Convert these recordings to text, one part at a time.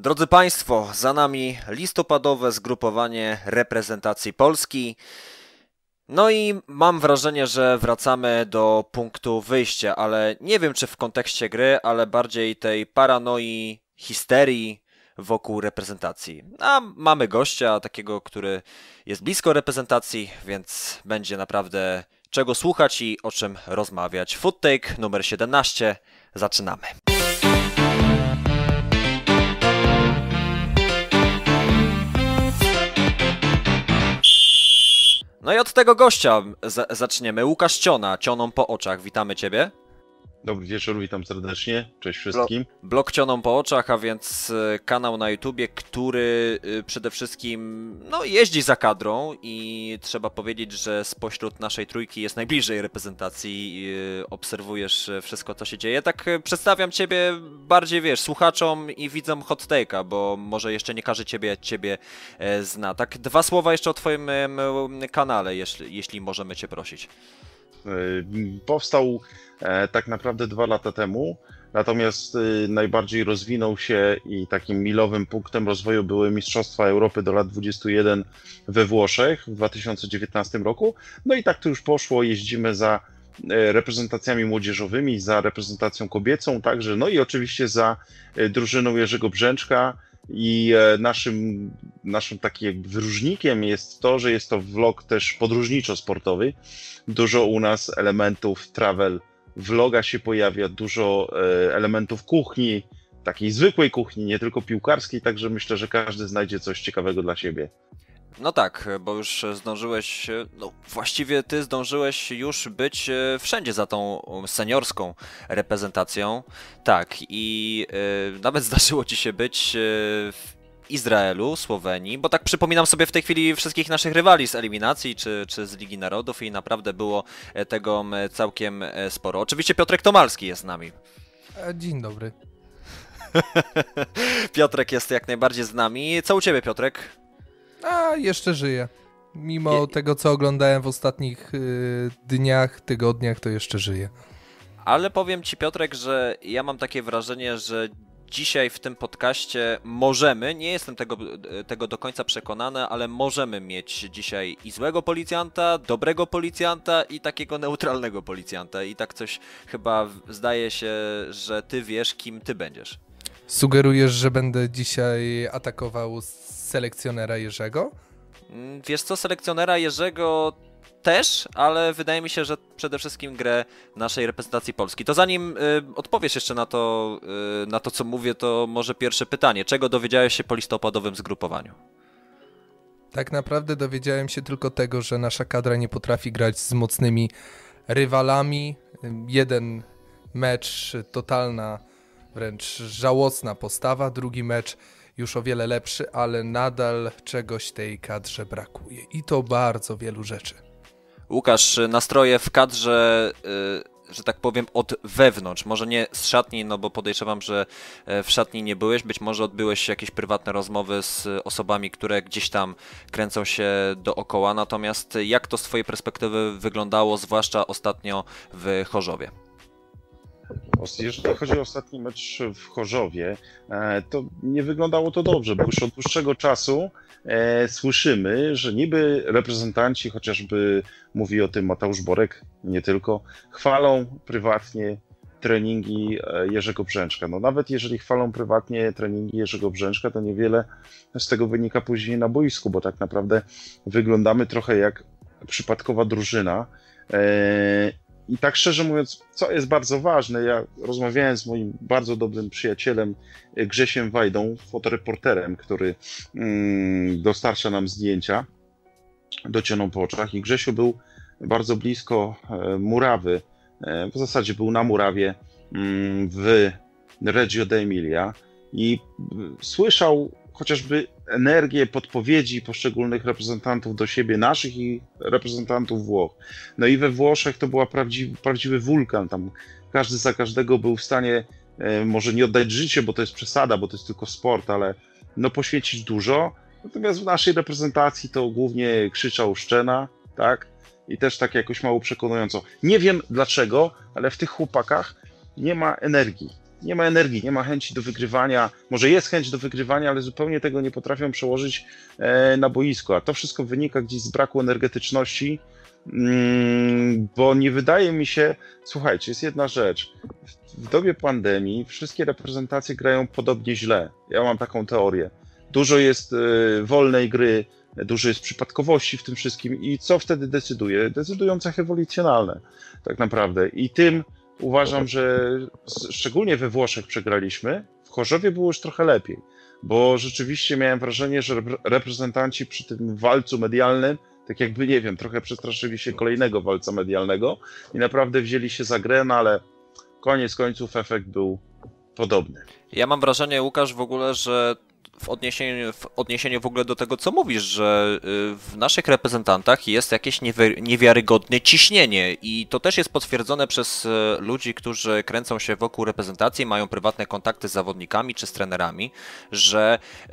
Drodzy Państwo, za nami listopadowe zgrupowanie reprezentacji Polski. No i mam wrażenie, że wracamy do punktu wyjścia, ale nie wiem czy w kontekście gry, ale bardziej tej paranoi, histerii wokół reprezentacji. A mamy gościa, takiego, który jest blisko reprezentacji, więc będzie naprawdę czego słuchać i o czym rozmawiać. Food Take numer 17. Zaczynamy. No i od tego gościa zaczniemy. Łukasz Ciona, Cioną po oczach. Witamy Ciebie. Dobry wieczór, witam serdecznie. Cześć wszystkim. Blok Cioną po oczach, a więc e, kanał na YouTubie, który e, przede wszystkim no, jeździ za kadrą i trzeba powiedzieć, że spośród naszej trójki jest najbliżej reprezentacji i e, obserwujesz wszystko, co się dzieje. Tak przedstawiam Ciebie bardziej, wiesz, słuchaczom i widzom hot take'a, bo może jeszcze nie każdy Ciebie, ciebie zna. Tak, dwa słowa jeszcze o Twoim kanale, jeśli, jeśli możemy Cię prosić. Powstał E, tak naprawdę dwa lata temu. Natomiast y, najbardziej rozwinął się i takim milowym punktem rozwoju były Mistrzostwa Europy do lat 21 we Włoszech w 2019 roku. No i tak to już poszło. Jeździmy za e, reprezentacjami młodzieżowymi, za reprezentacją kobiecą także, no i oczywiście za e, drużyną Jerzego Brzęczka. I naszym, naszym takim wyróżnikiem jest to, że jest to vlog też podróżniczo-sportowy. Dużo u nas elementów travel vloga się pojawia dużo e, elementów kuchni, takiej zwykłej kuchni, nie tylko piłkarskiej, także myślę, że każdy znajdzie coś ciekawego dla siebie. No tak, bo już zdążyłeś, no właściwie ty zdążyłeś już być e, wszędzie za tą seniorską reprezentacją. Tak, i y, nawet zdarzyło ci się być w Izraelu, Słowenii, bo tak przypominam sobie w tej chwili wszystkich naszych rywali z eliminacji czy, czy z Ligi Narodów i naprawdę było e, tego całkiem e, sporo. Oczywiście Piotrek Tomalski jest z nami. E, dzień dobry. Piotrek jest jak najbardziej z nami. Co u ciebie, Piotrek? A, jeszcze żyję. Mimo Je... tego, co oglądałem w ostatnich y, dniach, tygodniach, to jeszcze żyję. Ale powiem ci, Piotrek, że ja mam takie wrażenie, że dzisiaj w tym podcaście możemy, nie jestem tego, tego do końca przekonany, ale możemy mieć dzisiaj i złego policjanta, dobrego policjanta i takiego neutralnego policjanta. I tak coś chyba zdaje się, że ty wiesz, kim ty będziesz. Sugerujesz, że będę dzisiaj atakował selekcjonera Jerzego? Mm, wiesz co, selekcjonera Jerzego też, ale wydaje mi się, że przede wszystkim grę naszej reprezentacji Polski. To zanim y, odpowiesz jeszcze na to, y, na to, co mówię, to może pierwsze pytanie. Czego dowiedziałeś się po listopadowym zgrupowaniu? Tak naprawdę dowiedziałem się tylko tego, że nasza kadra nie potrafi grać z mocnymi rywalami. Jeden mecz totalna, wręcz żałosna postawa, drugi mecz już o wiele lepszy, ale nadal czegoś tej kadrze brakuje. I to bardzo wielu rzeczy. Łukasz, nastroje w kadrze, y, że tak powiem, od wewnątrz. Może nie z szatni, no bo podejrzewam, że e, w szatni nie byłeś. Być może odbyłeś jakieś prywatne rozmowy z osobami, które gdzieś tam kręcą się dookoła. Natomiast jak to z Twojej perspektywy wyglądało, zwłaszcza ostatnio w Chorzowie? Jeżeli chodzi o ostatni mecz w Chorzowie, e, to nie wyglądało to dobrze, bo już od dłuższego czasu e, słyszymy, że niby reprezentanci, chociażby mówi o tym Mateusz Borek, nie tylko, chwalą prywatnie treningi e, Jerzego Brzęczka. No nawet jeżeli chwalą prywatnie treningi Jerzego Brzęczka, to niewiele z tego wynika później na boisku, bo tak naprawdę wyglądamy trochę jak przypadkowa drużyna. I tak szczerze mówiąc, co jest bardzo ważne, ja rozmawiałem z moim bardzo dobrym przyjacielem e, Grzesiem Wajdą, fotoreporterem, który mm, dostarcza nam zdjęcia docioną po oczach. I Grzesiu był bardzo blisko e, murawy, e, w zasadzie był na murawie mm, w Reggio d'Emilia. I słyszał chociażby energię podpowiedzi poszczególnych reprezentantów do siebie, naszych i reprezentantów Włoch. No i we Włoszech to był prawdziwy, prawdziwy wulkan. Tam każdy za każdego był w stanie e, może nie oddać życie, bo to jest przesada, bo to jest tylko sport, ale no poświęcić dużo. Natomiast w naszej reprezentacji to głównie krzyczał Szczena, tak? I też tak jakoś mało przekonująco. Nie wiem dlaczego, ale w tych chłopakach nie ma energii nie ma energii, nie ma chęci do wygrywania. Może jest chęć do wygrywania, ale zupełnie tego nie potrafią przełożyć e, na boisko. A to wszystko wynika gdzieś z braku energetyczności, mm, bo nie wydaje mi się, słuchajcie, jest jedna rzecz. W dobie pandemii wszystkie reprezentacje grają podobnie źle. Ja mam taką teorię. Dużo jest e, wolnej gry, dużo jest przypadkowości w tym wszystkim i co wtedy decyduje? Decydują cechy ewolucjonalne tak naprawdę. I tym uważam, że szczególnie we Włoszech przegraliśmy. W Chorzowie było już trochę lepiej, bo rzeczywiście miałem wrażenie, że reprezentanci przy tym walcu medialnym, tak jakby, nie wiem, trochę przestraszyli się kolejnego walca medialnego i naprawdę wzięli się za grę, no ale koniec końców efekt był podobny. Ja mam wrażenie, Łukasz, w ogóle, że w odniesieniu, w odniesieniu w ogóle do tego, co mówisz, że y, w naszych reprezentantach jest jakieś niewiarygodne ciśnienie i to też jest potwierdzone przez y, ludzi, którzy kręcą się wokół reprezentacji, mają prywatne kontakty z zawodnikami czy z trenerami, że y,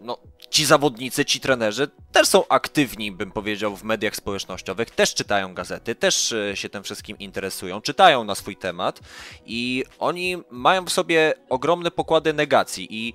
no, ci zawodnicy, ci trenerzy też są aktywni, bym powiedział, w mediach społecznościowych, też czytają gazety, też się tym wszystkim interesują, czytają na swój temat i oni mają w sobie ogromne pokłady negacji i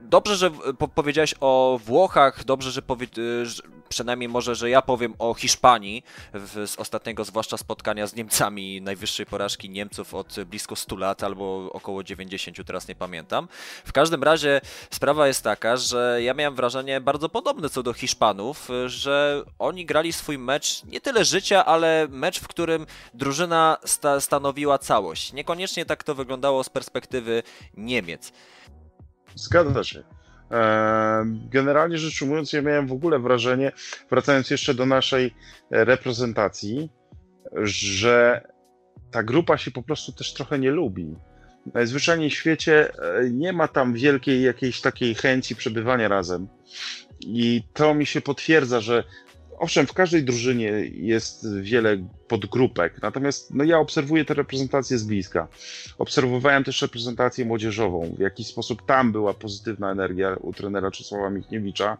dobrze, że po powiedziałeś o Włochach, dobrze, że, powie, y, przynajmniej może, że ja powiem o Hiszpanii w, z ostatniego zwłaszcza spotkania z Niemcami, najwyższej porażki Niemców od blisko 100 lat albo około 90, teraz nie pamiętam. W każdym razie sprawa jest taka, że ja miałem wrażenie bardzo podobne co do Hiszpanów, że oni grali swój mecz nie tyle życia, ale mecz, w którym drużyna sta stanowiła całość. Niekoniecznie tak to wyglądało z perspektywy Niemiec. Zgadza się. Generalnie rzecz ujmując, ja miałem w ogóle wrażenie, wracając jeszcze do naszej reprezentacji, że ta grupa się po prostu też trochę nie lubi. Najzwyczajniej w świecie e, nie ma tam wielkiej jakiejś takiej chęci przebywania razem. I to mi się potwierdza, że owszem, w każdej drużynie jest wiele podgrupek, natomiast no, ja obserwuję te reprezentacje z bliska. Obserwowałem też reprezentację młodzieżową, w jaki sposób tam była pozytywna energia u trenera Czesława Michniewicza.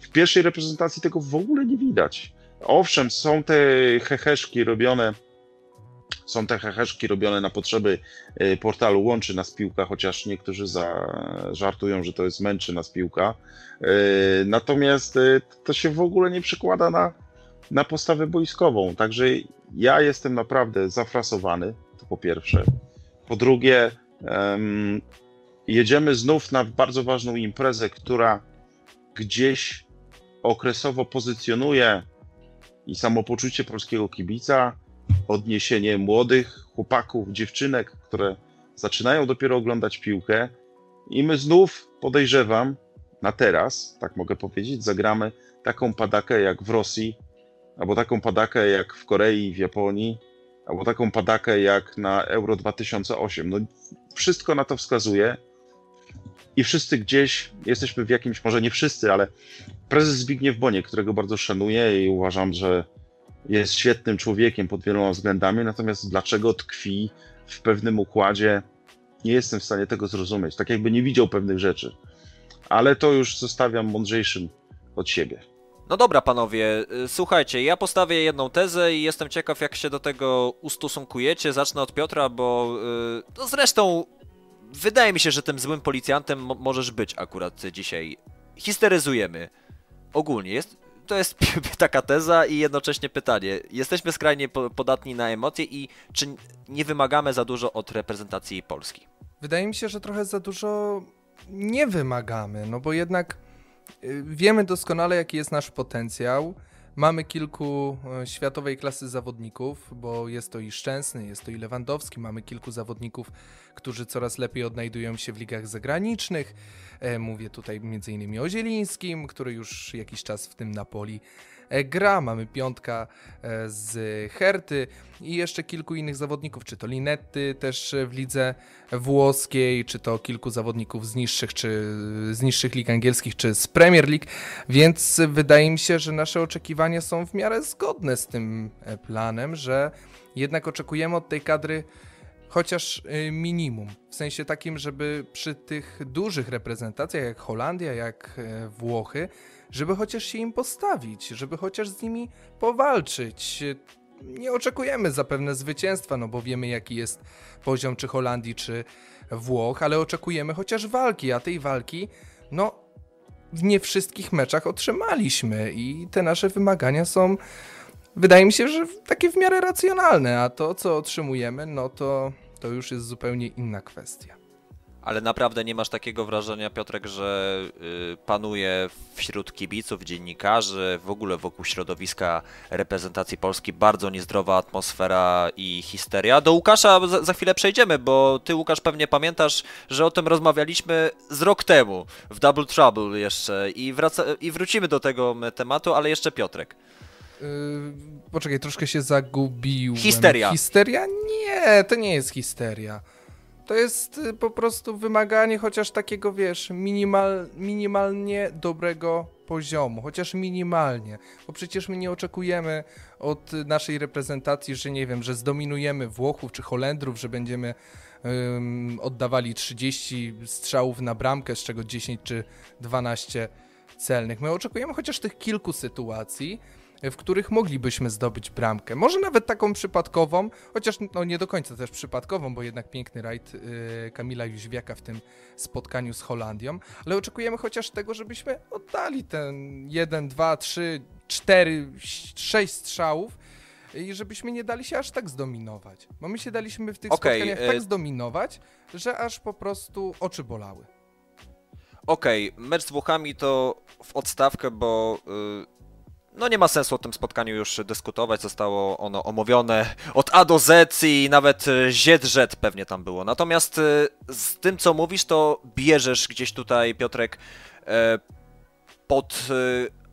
W pierwszej reprezentacji tego w ogóle nie widać. Owszem, są te heheszki robione są te heheszki robione na potrzeby y, portalu Łączy Nas Piłka, chociaż niektórzy za, żartują, że to jest Męczy Nas Piłka. Y, natomiast y, to się w ogóle nie przekłada na, na postawę boiskową. Także ja jestem naprawdę zafrasowany, to po pierwsze. Po drugie, jedziemy znów na bardzo ważną imprezę, która gdzieś okresowo pozycjonuje i samopoczucie polskiego kibica, odniesienie młodych chłopaków, dziewczynek, które zaczynają dopiero oglądać piłkę. I my znów podejrzewam, na teraz, tak mogę powiedzieć, zagramy taką padakę jak w Rosji, albo taką padakę jak w Korei, w Japonii, albo taką padakę jak na Euro 2008. No, wszystko na to wskazuje. I wszyscy gdzieś jesteśmy w jakimś, może nie wszyscy, ale prezes Zbigniew Boniek, którego bardzo szanuję i uważam, że jest świetnym człowiekiem pod wieloma względami, natomiast dlaczego tkwi w pewnym układzie, nie jestem w stanie tego zrozumieć. Tak jakby nie widział pewnych rzeczy. Ale to już zostawiam mądrzejszym od siebie. No dobra, panowie, y, słuchajcie, ja postawię jedną tezę i jestem ciekaw, jak się do tego ustosunkujecie. Zacznę od Piotra, bo yy, no zresztą wydaje mi się, że tym złym policjantem możesz być akurat dzisiaj. Histeryzujemy. Ogólnie jest to jest taka teza i jednocześnie pytanie. Jesteśmy skrajnie podatni na emocje i czy nie wymagamy za dużo od reprezentacji Polski? Wydaje mi się, że trochę za dużo nie wymagamy, no bo jednak y, wiemy doskonale, jaki jest nasz potencjał. Mamy kilku e, światowej klasy zawodników, bo jest to i Szczęsny, jest to i Lewandowski. Mamy kilku zawodników, którzy coraz lepiej odnajdują się w ligach zagranicznych. E, mówię tutaj m.in. o Zielińskim, który już jakiś czas w tym Napoli gra. Mamy piątka e, z Herty i jeszcze kilku innych zawodników, czy to Linetty też w lidze włoskiej, czy to kilku zawodników z niższych, czy z niższych lig angielskich, czy z Premier League, więc wydaje mi się, że nasze oczekiwania są w miarę zgodne z tym e, planem, że jednak oczekujemy od tej kadry chociaż minimum. W sensie takim, żeby przy tych dużych reprezentacjach jak Holandia, jak Włochy, żeby chociaż się im postawić, żeby chociaż z nimi powalczyć. nie oczekujemy zapewne zwycięstwa, no bo wiemy jaki jest poziom czy Holandii, czy Włoch, ale oczekujemy chociaż walki, a tej walki, no w nie wszystkich meczach otrzymaliśmy i te nasze wymagania są, wydaje mi się, że takie w miarę racjonalne, a to co otrzymujemy, no to, to już jest zupełnie inna kwestia. Ale naprawdę nie masz takiego wrażenia, Piotrek, że y, panuje wśród kibiców, dziennikarzy, w ogóle wokół środowiska reprezentacji Polski bardzo niezdrowa atmosfera i histeria. Do Łukasza za, za chwilę przejdziemy, bo ty, Łukasz, pewnie pamiętasz, że o tym rozmawialiśmy z rok temu w Double Trouble jeszcze i, wraca, i wrócimy do tego tematu, ale jeszcze Piotrek. Yy, poczekaj, troszkę się zagubiłem. Histeria. Histeria? Nie, to nie jest histeria. To jest y, po prostu wymaganie chociaż takiego, wiesz, minimal, minimalnie dobrego poziomu, chociaż minimalnie, bo przecież my nie oczekujemy od naszej reprezentacji, że nie wiem, że zdominujemy Włochów czy Holendrów, że będziemy oddawali 30 strzałów na bramkę, z czego 10 czy 12 celnych. My oczekujemy chociaż tych kilku sytuacji, w których moglibyśmy zdobyć bramkę. Może nawet taką przypadkową, chociaż no nie do końca też przypadkową, bo jednak piękny rajd yy, Kamila Jóźwiaka w tym spotkaniu z Holandią, ale oczekujemy chociaż tego, żebyśmy oddali ten 1, 2, 3, 4, 6 strzałów i żebyśmy nie dali się aż tak zdominować. Bo my się daliśmy w tych okay, spotkaniach y tak zdominować, że aż po prostu oczy bolały. Okej, okay, mecz z Włochami to w odstawkę, bo yy no nie ma sensu o tym spotkaniu już dyskutować, zostało ono omówione od A do Z i nawet Z pewnie tam było. Natomiast e, z tym co mówisz, to bierzesz gdzieś tutaj, Piotrek, e, pod e,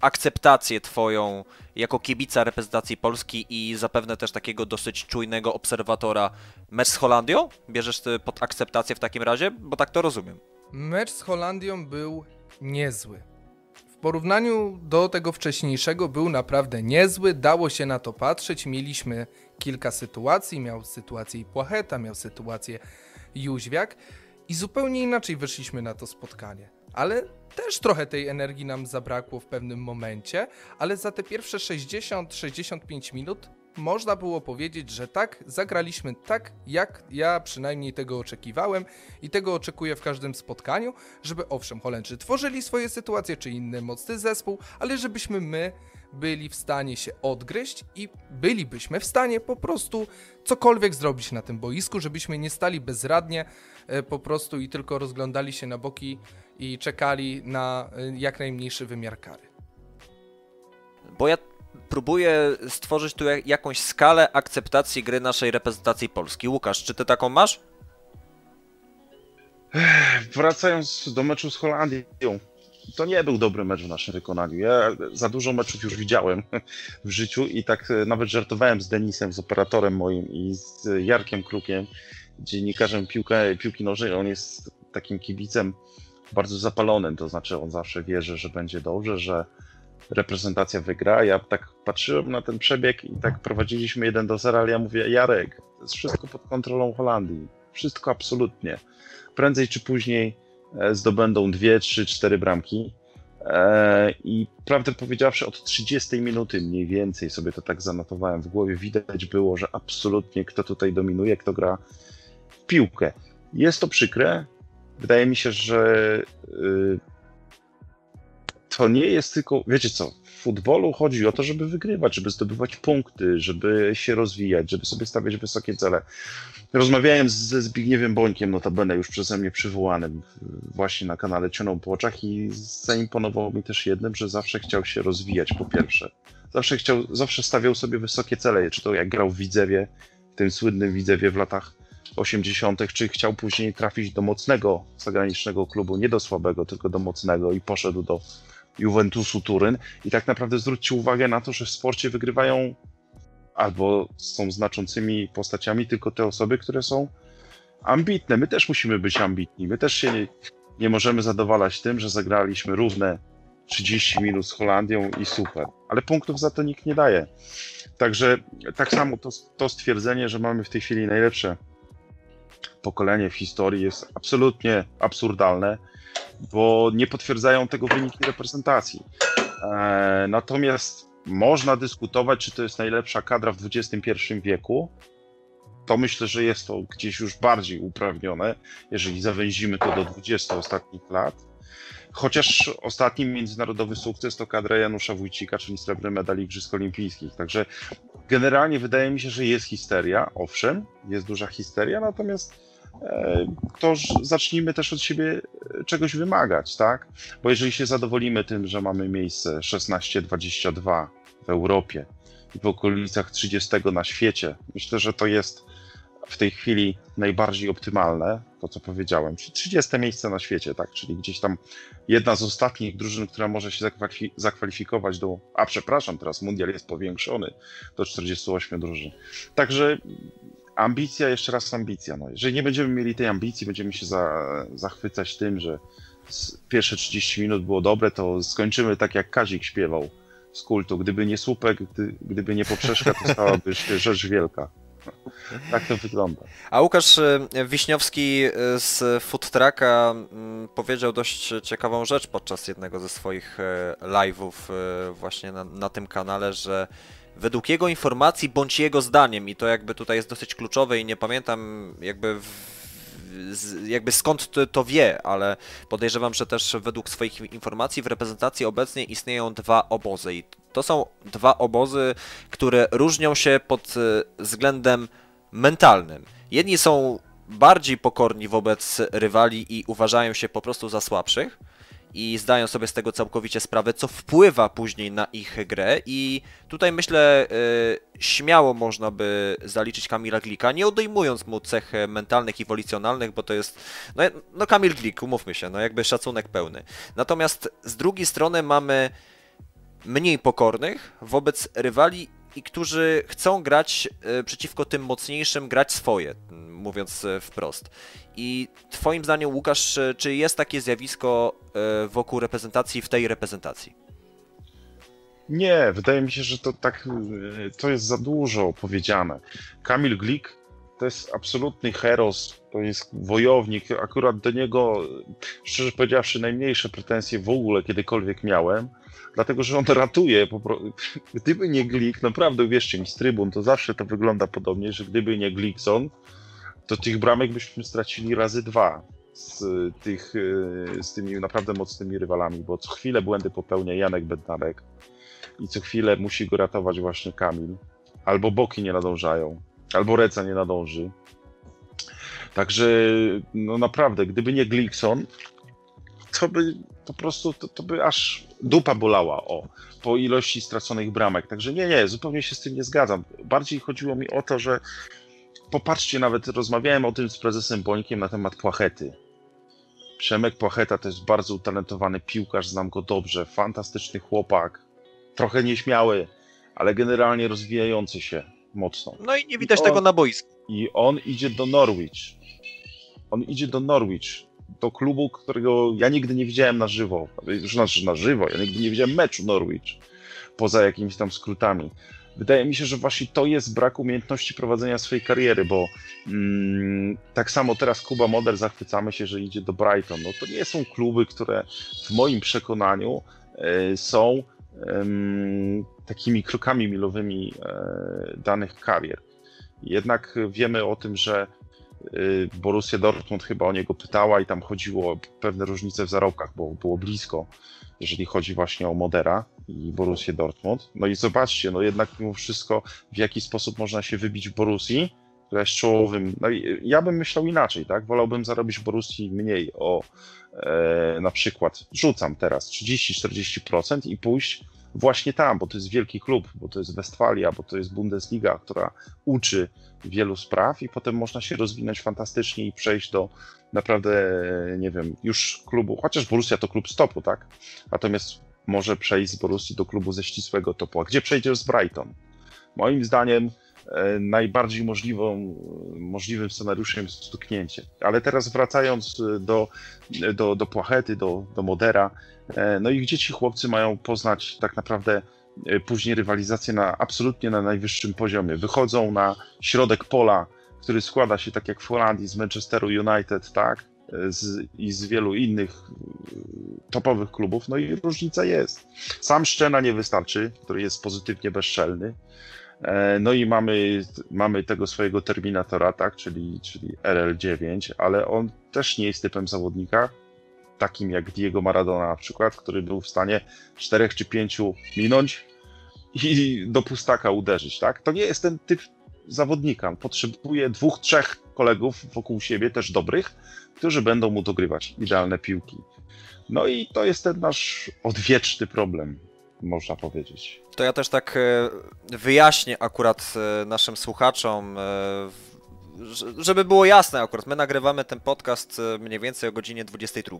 akceptację twoją jako kibica reprezentacji Polski i zapewne też takiego dosyć czujnego obserwatora mecz z Holandią? Bierzesz pod akceptację w takim razie? Bo tak to rozumiem. Mecz z Holandią był niezły porównaniu do tego wcześniejszego był naprawdę niezły, dało się na to patrzeć, mieliśmy kilka sytuacji, miał sytuację i Płacheta, miał sytuację Jóźwiak i zupełnie inaczej wyszliśmy na to spotkanie. Ale też trochę tej energii nam zabrakło w pewnym momencie, ale za te pierwsze 60-65 minut można było powiedzieć, że tak, zagraliśmy tak, jak ja przynajmniej tego oczekiwałem i tego oczekuję w każdym spotkaniu, żeby owszem, Holendrzy tworzyli swoje sytuacje, czy inny mocny zespół, ale żebyśmy my byli w stanie się odgryźć i bylibyśmy w stanie po prostu cokolwiek zrobić na tym boisku, żebyśmy nie stali bezradnie e, po prostu i tylko rozglądali się na boki i czekali na e, jak najmniejszy wymiar kary. Bo ja próbuję stworzyć tu jakąś skalę akceptacji gry naszej reprezentacji Polski. Łukasz, czy ty taką masz? Wracając do meczu z Holandią, to nie był dobry mecz w naszym wykonaniu. Ja za dużo meczów już widziałem w życiu i tak e, nawet żartowałem z Denisem, z operatorem moim i z Jarkiem Krukiem, dziennikarzem piłkę, piłki nożnej. On jest takim kibicem bardzo zapalonym, to znaczy on zawsze wierzy, że będzie dobrze, że reprezentacja wygra. Ja tak patrzyłem na ten przebieg i tak prowadziliśmy 1 do 0, ale ja mówię, Jarek, to jest wszystko pod kontrolą Holandii. Wszystko absolutnie. Prędzej czy później e, zdobędą dwie, trzy, cztery bramki. E, I prawdę powiedziawszy, od 30 minuty mniej więcej sobie to tak zanotowałem w głowie, widać było, że absolutnie kto tutaj dominuje, kto gra w piłkę. Jest to przykre. Wydaje mi się, że y, to nie jest tylko, wiecie co, w futbolu chodzi o to, żeby wygrywać, żeby zdobywać punkty, żeby się rozwijać, żeby sobie stawiać wysokie cele. Rozmawiałem ze Zbigniewem Bońkiem, notabene już przeze mnie przywołanym właśnie na kanale Cioną po i zaimponowało mi też jednym, że zawsze chciał się rozwijać po pierwsze. Zawsze chciał, zawsze stawiał sobie wysokie cele, czy to jak grał w Widzewie, w tym słynnym Widzewie w latach 80., czy chciał później trafić do mocnego zagranicznego klubu, nie do słabego, tylko do mocnego i poszedł do Juventusu Turyn. I tak naprawdę zwróćcie uwagę na to, że w sporcie wygrywają albo są znaczącymi postaciami tylko te osoby, które są ambitne. My też musimy być ambitni. My też się nie, nie możemy zadowalać tym, że zagraliśmy równe 30 minut z Holandią i super. Ale punktów za to nikt nie daje. Także tak samo to, to stwierdzenie, że mamy w tej chwili najlepsze pokolenie w historii jest absolutnie absurdalne bo nie potwierdzają tego wyniki reprezentacji. E, natomiast można dyskutować, czy to jest najlepsza kadra w XXI wieku. To myślę, że jest to gdzieś już bardziej uprawnione, jeżeli zawęzimy to do 20 ostatnich lat. Chociaż ostatni międzynarodowy sukces to kadra Janusza Wójcika, czyli srebrny medal Igrzysk Olimpijskich. Także generalnie wydaje mi się, że jest histeria, owszem, jest duża histeria, natomiast to zacznijmy też od siebie e, czegoś wymagać, tak? Bo jeżeli się zadowolimy tym, że mamy miejsce 16-22 w Europie i w okolicach 30 na świecie, myślę, że to jest w tej chwili najbardziej optymalne, to co powiedziałem, czyli 30 miejsce na świecie, tak, czyli gdzieś tam jedna z ostatnich drużyn, która może się zakwalifikować do, a przepraszam, teraz mundial jest powiększony do 48 drużyn. Także ambicja, jeszcze raz ambicja. No, jeżeli nie będziemy mieli tej ambicji, będziemy się za, zachwycać tym, że pierwsze 30 minut było dobre, to skończymy tak jak Kazik śpiewał z kultu. Gdyby nie słupek, gdy, gdyby nie poprzeczka, to stałaby się rzecz wielka. Tak to wygląda. A Łukasz e, Wiśniowski e, z Food Trucka powiedział dość ciekawą rzecz podczas jednego ze swoich e, live'ów właśnie na, na tym kanale, że według jego informacji bądź jego zdaniem, i to jakby tutaj jest dosyć kluczowe i nie pamiętam jakby w jakby skąd to, to, wie, ale podejrzewam, że też według swoich informacji w reprezentacji obecnie istnieją dwa obozy i to są dwa obozy, które różnią się pod e, względem mentalnym. Jedni są bardziej pokorni wobec rywali i uważają się po prostu za słabszych, i zdają sobie z tego całkowicie sprawę, co wpływa później na ich grę i tutaj myślę yy, śmiało można by zaliczyć Kamila Glika, nie odejmując mu cech mentalnych i wolicjonalnych, bo to jest, no, no Kamil Glik, umówmy się, no jakby szacunek pełny. Natomiast z drugiej strony mamy mniej pokornych wobec rywali i którzy chcą grać e, przeciwko tym mocniejszym, grać swoje, mówiąc e, wprost. I Twoim zdaniem, Łukasz, e, czy jest takie zjawisko wokół reprezentacji w tej reprezentacji? Nie, wydaje mi się, że to tak to jest za dużo powiedziane. Kamil Glik to jest absolutny heros, to jest wojownik. Akurat do niego, szczerze powiedziawszy, najmniejsze pretensje w ogóle kiedykolwiek miałem dlatego że on ratuje. Gdyby nie Glik, naprawdę uwierzcie mi, z trybun to zawsze to wygląda podobnie, że gdyby nie Glikson, to tych bramek byśmy stracili razy dwa z, tych, e, z tymi naprawdę mocnymi rywalami, bo co chwilę błędy popełnia Janek Bednarek i co chwilę musi go ratować właśnie Kamil. Albo boki nie nadążają, albo Reca nie nadąży. Także no naprawdę, gdyby nie Glikson, to by po prostu to, to by aż dupa bolała o, po ilości straconych bramek. Także nie, nie, zupełnie się z tym nie zgadzam. Bardziej chodziło mi o to, że popatrzcie, nawet rozmawiałem o tym z prezesem Bońkiem na temat Płachety. Przemek Płacheta to jest bardzo utalentowany piłkarz, znam go dobrze, fantastyczny chłopak, trochę nieśmiały, ale generalnie rozwijający się mocno. No i nie widać I on, tego na boisku. I on idzie do Norwich. On idzie do Norwich do klubu, którego ja nigdy nie widziałem na żywo. Znaczy na żywo, ja nigdy nie widziałem meczu Norwich, poza jakimiś tam skrótami. Wydaje mi się, że właśnie to jest brak umiejętności prowadzenia swojej kariery, bo mm, tak samo teraz Kuba Moder zachwycamy się, że idzie do Brighton. No to nie są kluby, które w moim przekonaniu y, są y, takimi krokami milowymi y, danych karier. Jednak wiemy o tym, że Borussia Dortmund chyba o niego pytała i tam chodziło o pewne różnice w zarobkach, bo było blisko, jeżeli chodzi właśnie o Modera i Borussia Dortmund. No i zobaczcie, no jednak mimo wszystko w jaki sposób można się wybić w Borussii, która jest czołowym. No i ja bym myślał inaczej, tak? Wolałbym zarobić w Borussii mniej o e, na przykład, rzucam teraz 30-40% i pójść właśnie tam, bo to jest wielki klub, bo to jest Westfalia, bo to jest Bundesliga, która uczy wielu spraw i potem można się rozwinąć fantastycznie i przejść do naprawdę, nie wiem, już klubu, chociaż Borussia to klub stopu, tak? Natomiast może przejść z Borussii do klubu ze ścisłego topu. A gdzie przejdziesz z Brighton? Moim zdaniem e, najbardziej możliwą, możliwym scenariuszem jest stuknięcie. Ale teraz wracając do, do, do Płachety, do, do Modera, no i gdzie ci chłopcy mają poznać tak naprawdę E, później rywalizację na absolutnie na najwyższym poziomie. Wychodzą na środek pola, który składa się tak jak w Holandii z Manchesteru United, tak? E, z, i z wielu innych e, topowych klubów, no i różnica jest. Sam Szczena nie wystarczy, który jest pozytywnie bezczelny. E, no i mamy, mamy tego swojego Terminatora, tak, czyli, czyli RL9, ale on też nie jest typem zawodnika, takim jak Diego Maradona na przykład, który był w stanie czterech czy pięciu minąć i do pustaka uderzyć, tak? To nie jest ten typ zawodnika. Potrzebuje dwóch, trzech kolegów wokół siebie, też dobrych, którzy będą mu dogrywać idealne piłki. No i to jest ten nasz odwieczny problem, można powiedzieć. To ja też tak e, wyjaśnię akurat e, naszym słuchaczom, e, żeby było jasne akurat, my nagrywamy ten podcast mniej więcej o godzinie 22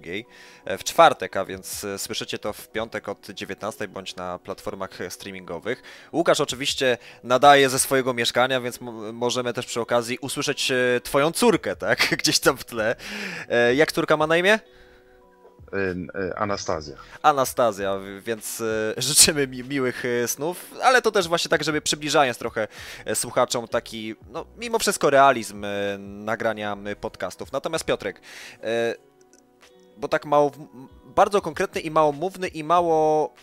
w czwartek, a więc słyszycie to w piątek od 19 bądź na platformach streamingowych. Łukasz oczywiście nadaje ze swojego mieszkania, więc możemy też przy okazji usłyszeć twoją córkę, tak? Gdzieś tam w tle. Jak córka ma na imię? Y, y, Anastazja. Anastazja, więc y, życzymy mi miłych snów, ale to też właśnie tak, żeby przybliżając trochę słuchaczom taki, no mimo wszystko realizm nagrania podcastów. Natomiast Piotrek, bo tak mało, bardzo konkretny i małomówny i mało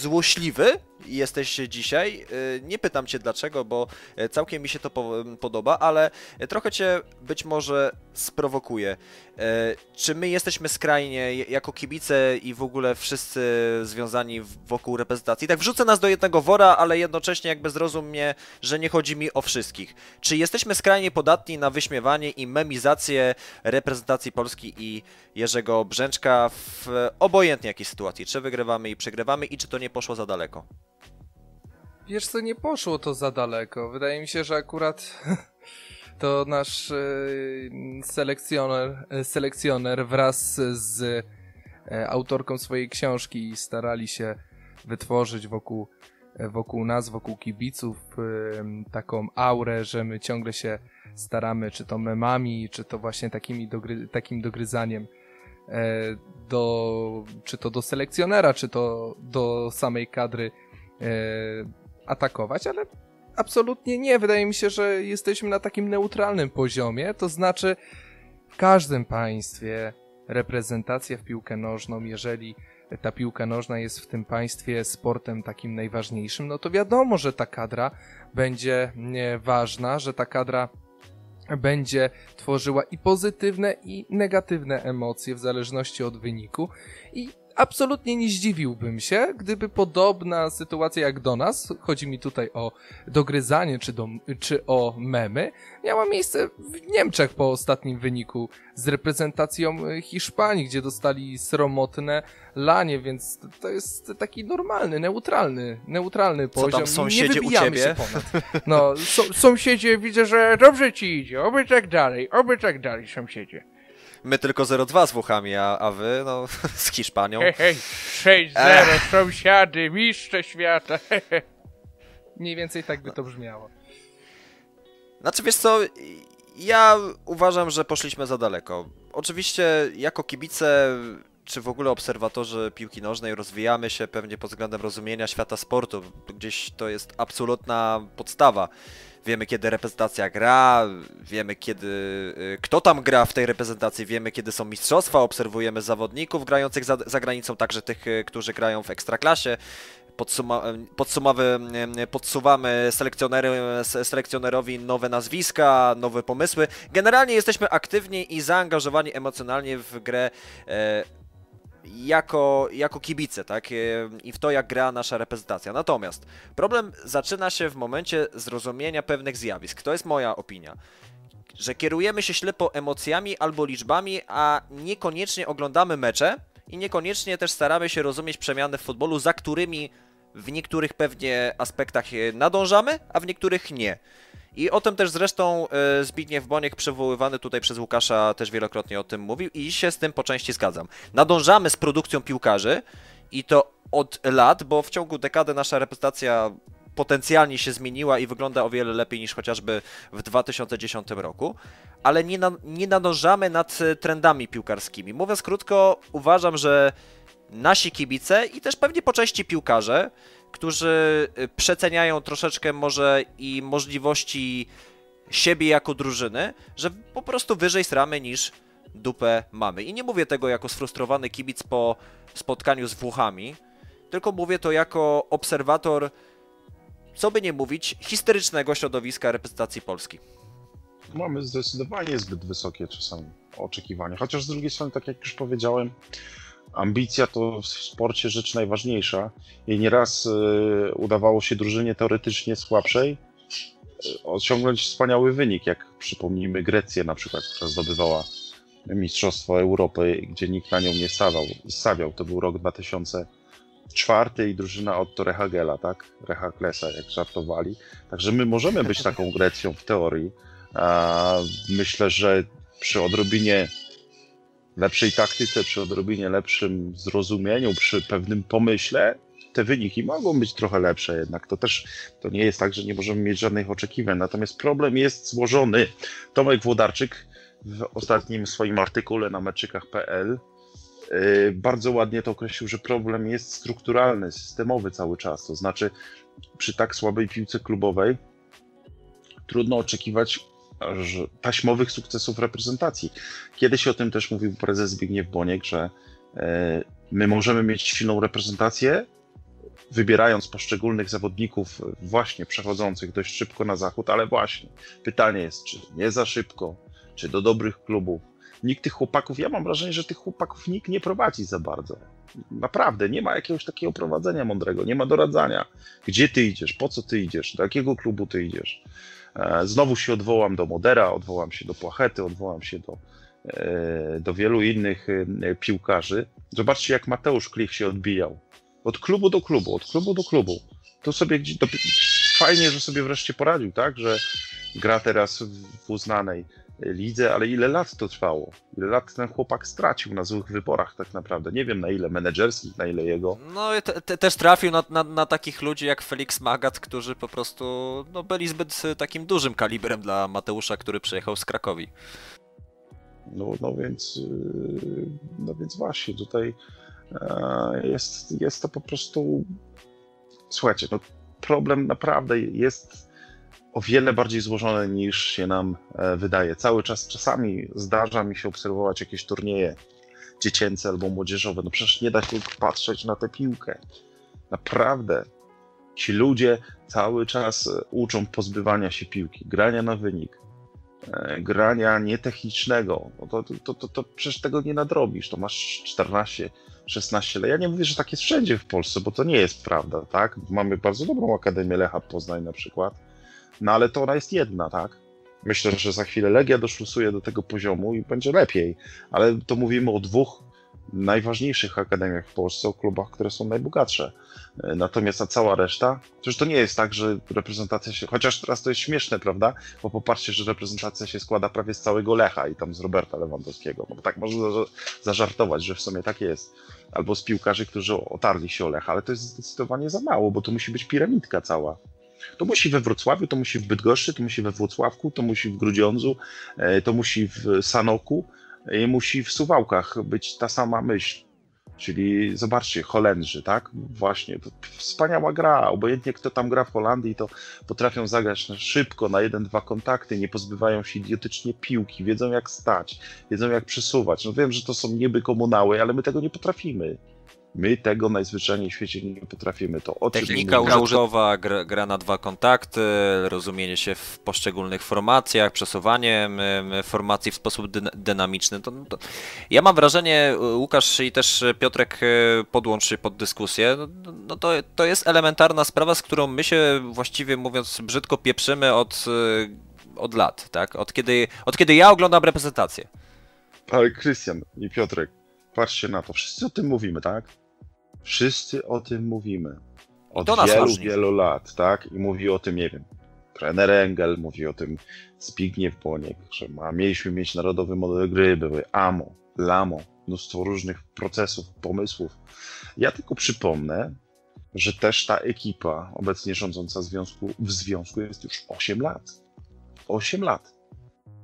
złośliwy jesteś dzisiaj. Y, nie pytam cię dlaczego, bo e, całkiem mi się to podoba, ale trochę cię być może sprowokuje. E, czy my jesteśmy skrajnie jako kibice i w ogóle wszyscy związani wokół reprezentacji? Tak wrzucę nas do jednego wora, ale jednocześnie jakby zrozum mnie, że nie chodzi mi o wszystkich. Czy jesteśmy skrajnie podatni na wyśmiewanie i memizację reprezentacji Polski i Jerzego Brzęczka w obojętnie jakiej sytuacji? Czy wygrywamy i przegrywamy i czy to nie poszło za daleko? Wiesz co, nie poszło to za daleko. Wydaje mi się, że akurat to nasz e, selekcjoner, e, selekcjoner wraz z e, autorką swojej książki starali się wytworzyć wokół, wokół nas, wokół kibiców taką aurę, że my ciągle się staramy, czy to memami, czy to właśnie takimi dogry, takim dogryzaniem do, czy to do selekcjonera, czy to do samej kadry atakować, ale absolutnie nie. Wydaje mi się, że jesteśmy na takim neutralnym poziomie, to znaczy w każdym państwie reprezentacja w piłkę nożną, jeżeli ta piłka nożna jest w tym państwie sportem takim najważniejszym, no to wiadomo, że ta kadra będzie ważna, że ta kadra będzie tworzyła i pozytywne, i negatywne emocje w zależności od wyniku. I absolutnie nie zdziwiłbym się, gdyby podobna sytuacja jak do nas, chodzi mi tutaj o dogryzanie czy, do, czy o memy, miała miejsce w Niemczech po ostatnim wyniku z reprezentacją Hiszpanii, gdzie dostali sromotne lanie, więc to jest taki normalny, neutralny, neutralny poziom. Co tam sąsiedzie u ciebie? No, so, sąsiedzie widzę, że dobrze ci idzie, oby tak dalej, oby tak dalej, sąsiedzie. My tylko 0-2 z Włochami, a, a wy, no, z Hiszpanią. Hej, hej, 6-0, sąsiady, mistrze świata. Mniej więcej tak by to brzmiało. Znaczy, wiesz co, ja uważam, że poszliśmy za daleko. Oczywiście, jako kibice, czy w ogóle obserwatorzy piłki nożnej rozwijamy się pewnie pod względem rozumienia świata sportu. Gdzieś to jest absolutna podstawa wiemy kiedy reprezentacja gra, wiemy kiedy, y, kto tam gra w tej reprezentacji, wiemy kiedy są mistrzostwa, obserwujemy zawodników grających za, za granicą, także tych, y, którzy grają w ekstraklasie. Podsuma y, podsuwamy selekcjonerowi nowe nazwiska, nowe pomysły. Generalnie jesteśmy aktywni i zaangażowani emocjonalnie w grę jako, jako kibice, tak? I w to, jak gra nasza reprezentacja. Natomiast problem zaczyna się w momencie zrozumienia pewnych zjawisk. To jest moja opinia. Że kierujemy się ślepo emocjami albo liczbami, a niekoniecznie oglądamy mecze i niekoniecznie też staramy się rozumieć przemiany w futbolu, za którymi w niektórych pewnie aspektach nadążamy, a w niektórych nie. I o tym też zresztą e, Zbigniew Boniek, przywoływany tutaj przez Łukasza, też wielokrotnie o tym mówił i się z tym po części zgadzam. Nadążamy z produkcją piłkarzy i to od lat, bo w ciągu dekady nasza reprezentacja potencjalnie się zmieniła i wygląda o wiele lepiej niż chociażby w 2010 roku, ale nie, na, nie nadążamy nad trendami piłkarskimi. Mówiąc krótko, uważam, że nasi kibice i też pewnie po części piłkarze którzy y, przeceniają troszeczkę może i możliwości siebie jako drużyny, że po prostu wyżej stramy niż dupę mamy. I nie mówię tego jako sfrustrowany kibic po spotkaniu z Włochami, tylko mówię to jako obserwator, co by nie mówić, historycznego środowiska reprezentacji Polski. Mamy zdecydowanie zbyt wysokie czasami oczekiwania. Chociaż z drugiej strony, tak jak już powiedziałem, ambicja to w sporcie rzecz najważniejsza i nieraz y, udawało się drużynie teoretycznie słabszej y, osiągnąć wspaniały wynik, jak przypomnijmy Grecję na przykład, która zdobywała Mistrzostwo Europy, gdzie nikt na nią nie stawiał. stawiał. To był rok 2004 i drużyna Otto Rehagela, tak? Rehaklesa, jak żartowali. Także my możemy być taką Grecją w teorii. Myślę, że przy odrobinie lepszej taktyce, przy odrobinie lepszym zrozumieniu, przy pewnym pomyśle, te wyniki mogą być trochę lepsze jednak. To też to nie jest tak, że nie możemy mieć żadnych oczekiwań. Natomiast problem jest złożony. Tomek Włodarczyk w ostatnim swoim artykule na meczykach.pl y, bardzo ładnie to określił, że problem jest strukturalny, systemowy cały czas. To znaczy, przy tak słabej piłce klubowej trudno oczekiwać taśmowych sukcesów reprezentacji. Kiedyś o tym też mówił prezes Zbigniew Boniek, że e, my możemy mieć silną reprezentację, wybierając poszczególnych zawodników właśnie przechodzących dość szybko na zachód, ale właśnie pytanie jest, czy nie za szybko, czy do dobrych klubów. Nikt tych chłopaków, ja mam wrażenie, że tych chłopaków nikt nie prowadzi za bardzo. Naprawdę, nie ma jakiegoś takiego prowadzenia mądrego, nie ma doradzania. Gdzie ty idziesz, po co ty idziesz, do jakiego klubu ty idziesz. E, znowu się odwołam do Modera, odwołam się do Płachety, odwołam się do, e, do wielu innych e, piłkarzy. Zobaczcie, jak Mateusz Klich się odbijał. Od klubu do klubu, od klubu do klubu. To sobie fajnie, że sobie wreszcie poradził, tak? Że gra teraz w uznanej lidze, ale ile lat to trwało? Ile lat ten chłopak stracił na złych wyborach tak naprawdę? Nie wiem na ile menedżerskich, na ile jego. No te, te, też trafił na, na, na, takich ludzi jak Felix Magat, którzy po prostu no, byli zbyt takim dużym kalibrem dla Mateusza, który przyjechał z Krakowi. No, no więc yy, no więc właśnie tutaj e, jest, jest to po prostu słuchajcie, no problem naprawdę jest o wiele bardziej złożone niż się nam e, wydaje. Cały czas, czasami zdarza mi się obserwować jakieś turnieje dziecięce albo młodzieżowe. No przecież nie da się patrzeć na tę piłkę. Naprawdę. Ci ludzie cały czas e, uczą pozbywania się piłki, grania na wynik, e, grania nietechnicznego. No to, to, to, to przecież tego nie nadrobisz. To masz 14, 16 lat. Ja nie mówię, że tak jest wszędzie w Polsce, bo to nie jest prawda, tak? Mamy bardzo dobrą Akademię Lecha Poznań na przykład no ale to ona jest jedna, tak? Myślę, że za chwilę Legia doszlusuje do tego poziomu i będzie lepiej, ale to mówimy o dwóch najważniejszych akademiach w Polsce, o klubach, które są najbogatsze. Natomiast ta cała reszta, przecież to nie jest tak, że reprezentacja się, chociaż teraz to jest śmieszne, prawda? Bo popatrzcie, że reprezentacja się składa prawie z całego Lecha i tam z Roberta Lewandowskiego. Bo tak można zażartować, że w sumie tak jest. Albo z piłkarzy, którzy otarli się o Lecha, ale to jest zdecydowanie za mało, bo to musi być piramidka cała. To musi we Wrocławiu, to musi w Bydgoszczy, to musi we Włocławku, to musi w Grudziądzu, e, to musi w Sanoku musi w Suwałkach być ta sama myśl. Czyli zobaczcie, Holendrzy, tak? Właśnie, wspaniała gra. Obojętnie kto tam gra w Holandii, to potrafią zagrać szybko, na jeden, dwa kontakty, nie pozbywają się idiotycznie piłki, wiedzą jak stać, wiedzą jak przesuwać. No wiem, że to są nieby komunały, ale my tego nie potrafimy. My tego najzwyczajniej w świecie nie potrafimy. To o Technika użytkowa, gra, gra, na dwa kontakty, rozumienie się w poszczególnych formacjach, przesuwanie formacji w sposób dynamiczny. To, to... Ja mam wrażenie, Łukasz i też Piotrek e, podłączy się pod dyskusję, no, no to, to jest elementarna sprawa, z którą my się właściwie mówiąc brzydko pieprzymy od, e, od lat, tak? Od kiedy, od kiedy ja oglądam reprezentację. Ale Krystian i Piotrek, patrzcie na to, wszyscy o tym mówimy, tak? Wszyscy o tym mówimy. Od wielu, wielu lat, tak? I mówi o tym, nie wiem, trener Engel, mówi o tym Zbigniew Boniek, że ma, mieliśmy mieć narodowy model gry, były AMO, LAMO, mnóstwo różnych procesów, pomysłów. Ja tylko przypomnę, że też ta ekipa obecnie rządząca w związku, w związku jest już 8 lat. 8 lat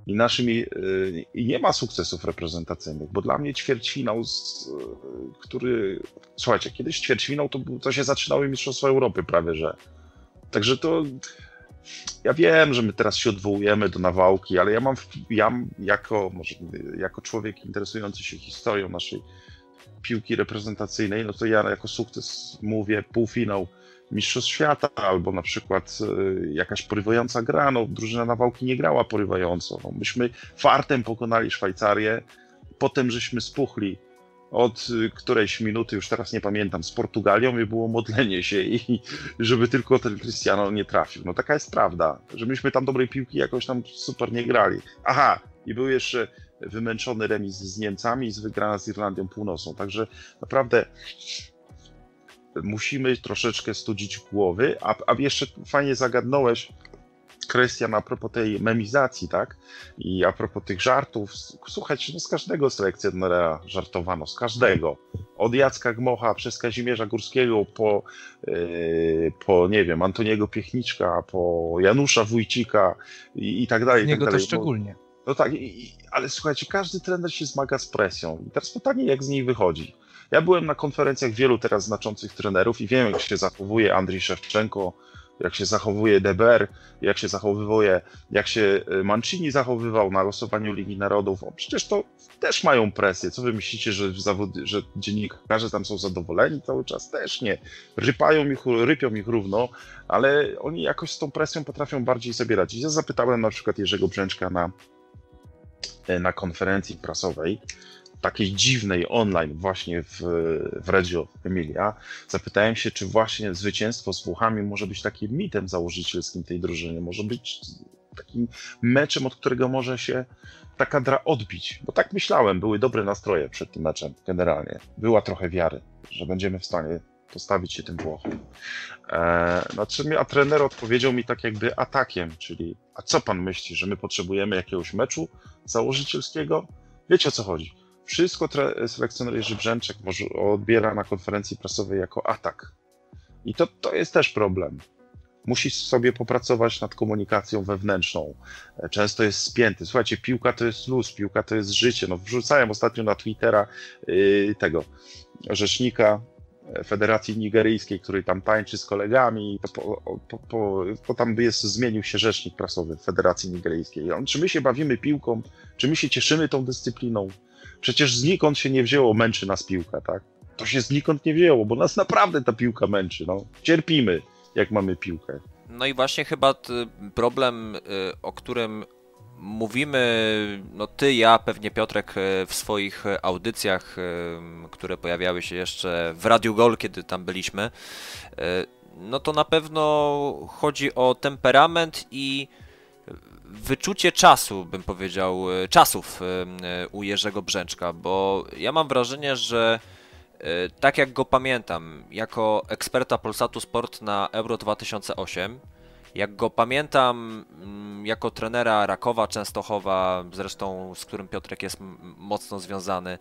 i naszymi, y, i nie ma sukcesów reprezentacyjnych, bo dla mnie ćwierćfinał, y, który, słuchajcie, kiedyś ćwierćfinał to, to się zaczynały Mistrzostwa Europy prawie, że. Także to ja wiem, że my teraz się odwołujemy do nawałki, ale ja mam, ja jako, może, jako człowiek interesujący się historią naszej piłki reprezentacyjnej, no to ja jako sukces mówię półfinał Mistrzostw Świata, albo na przykład y, jakaś porywająca gra, no drużyna nawałki nie grała porywająco. No, myśmy fartem pokonali Szwajcarię, potem żeśmy spuchli od y, którejś minuty, już teraz nie pamiętam, z Portugalią i było modlenie się i żeby tylko ten Cristiano nie trafił. No taka jest prawda, że myśmy tam dobrej piłki jakoś tam super nie grali. Aha, i był jeszcze wymęczony remis z Niemcami i wygrana z Irlandią Północną. Także naprawdę musimy troszeczkę studzić głowy, a, a jeszcze fajnie zagadnąłeś, Krystian, a propos tej memizacji, tak? I a propos tych żartów, słuchajcie, no z każdego selekcjonera żartowano, z każdego. Od Jacka Gmocha przez Kazimierza Górskiego po, yy, po nie wiem, Antoniego Piechniczka, po Janusza Wójcika i, i tak dalej. Z niego tak dalej. to szczególnie. No tak, i, ale słuchajcie, każdy trener się zmaga z presją. I teraz pytanie, jak z niej wychodzi. Ja byłem na konferencjach wielu teraz znaczących trenerów i wiem, jak się zachowuje Andrzej Szewczenko, jak się zachowuje Deber, jak się zachowuje, jak się e, Mancini zachowywał na losowaniu Ligi Narodów. O, przecież to też mają presję. Co wy myślicie, że, zawody, że dziennikarze tam są zadowoleni cały czas? Też nie. Rypają ich, rypią ich równo, ale oni jakoś z tą presją potrafią bardziej sobie radzić. Ja zapytałem na przykład Jerzego Brzęczka na, na konferencji prasowej, takiej dziwnej online właśnie w, w Reggio Emilia, zapytałem się, czy właśnie zwycięstwo z Włochami może być takim mitem założycielskim tej drużyny, może być takim meczem, od którego może się ta kadra odbić, bo tak myślałem, były dobre nastroje przed tym meczem generalnie, była trochę wiary, że będziemy w stanie postawić się tym Włochom. Eee, znaczy, a trener odpowiedział mi tak jakby atakiem, czyli a co pan myśli, że my potrzebujemy jakiegoś meczu założycielskiego? Wiecie o co chodzi wszystko selekcjoner Jerzy Brzęczek może, odbiera na konferencji prasowej jako atak. I to, to jest też problem. Musisz sobie popracować nad komunikacją wewnętrzną. Często jest spięty. Słuchajcie, piłka to jest luz, piłka to jest życie. No, wrzucałem ostatnio na Twittera yy, tego rzecznika Federacji Nigeryjskiej, który tam tańczy z kolegami, po, po, po tam jest, zmienił się rzecznik prasowy Federacji Nigeryjskiej. On, czy my się bawimy piłką, czy my się cieszymy tą dyscypliną? Przecież znikąd się nie wzięło, męczy nas piłka, tak? To się znikąd nie wzięło, bo nas naprawdę ta piłka męczy, no. Cierpimy, jak mamy piłkę. No i właśnie chyba problem, y, o którym mówimy, no ty, ja, pewnie Piotrek y, w swoich audycjach, y, które pojawiały się jeszcze w Radiu Gol, kiedy tam byliśmy, no to na pewno chodzi o temperament i wyczucie czasu, bym powiedział, e, czasów e, u Jerzego Brzęczka, bo ja mam wrażenie, że e, tak jak go pamiętam, jako eksperta Polsatu Sport na Euro 2008, jak go pamiętam mm, jako trenera Rakowa Częstochowa, zresztą z którym Piotrek jest mocno związany,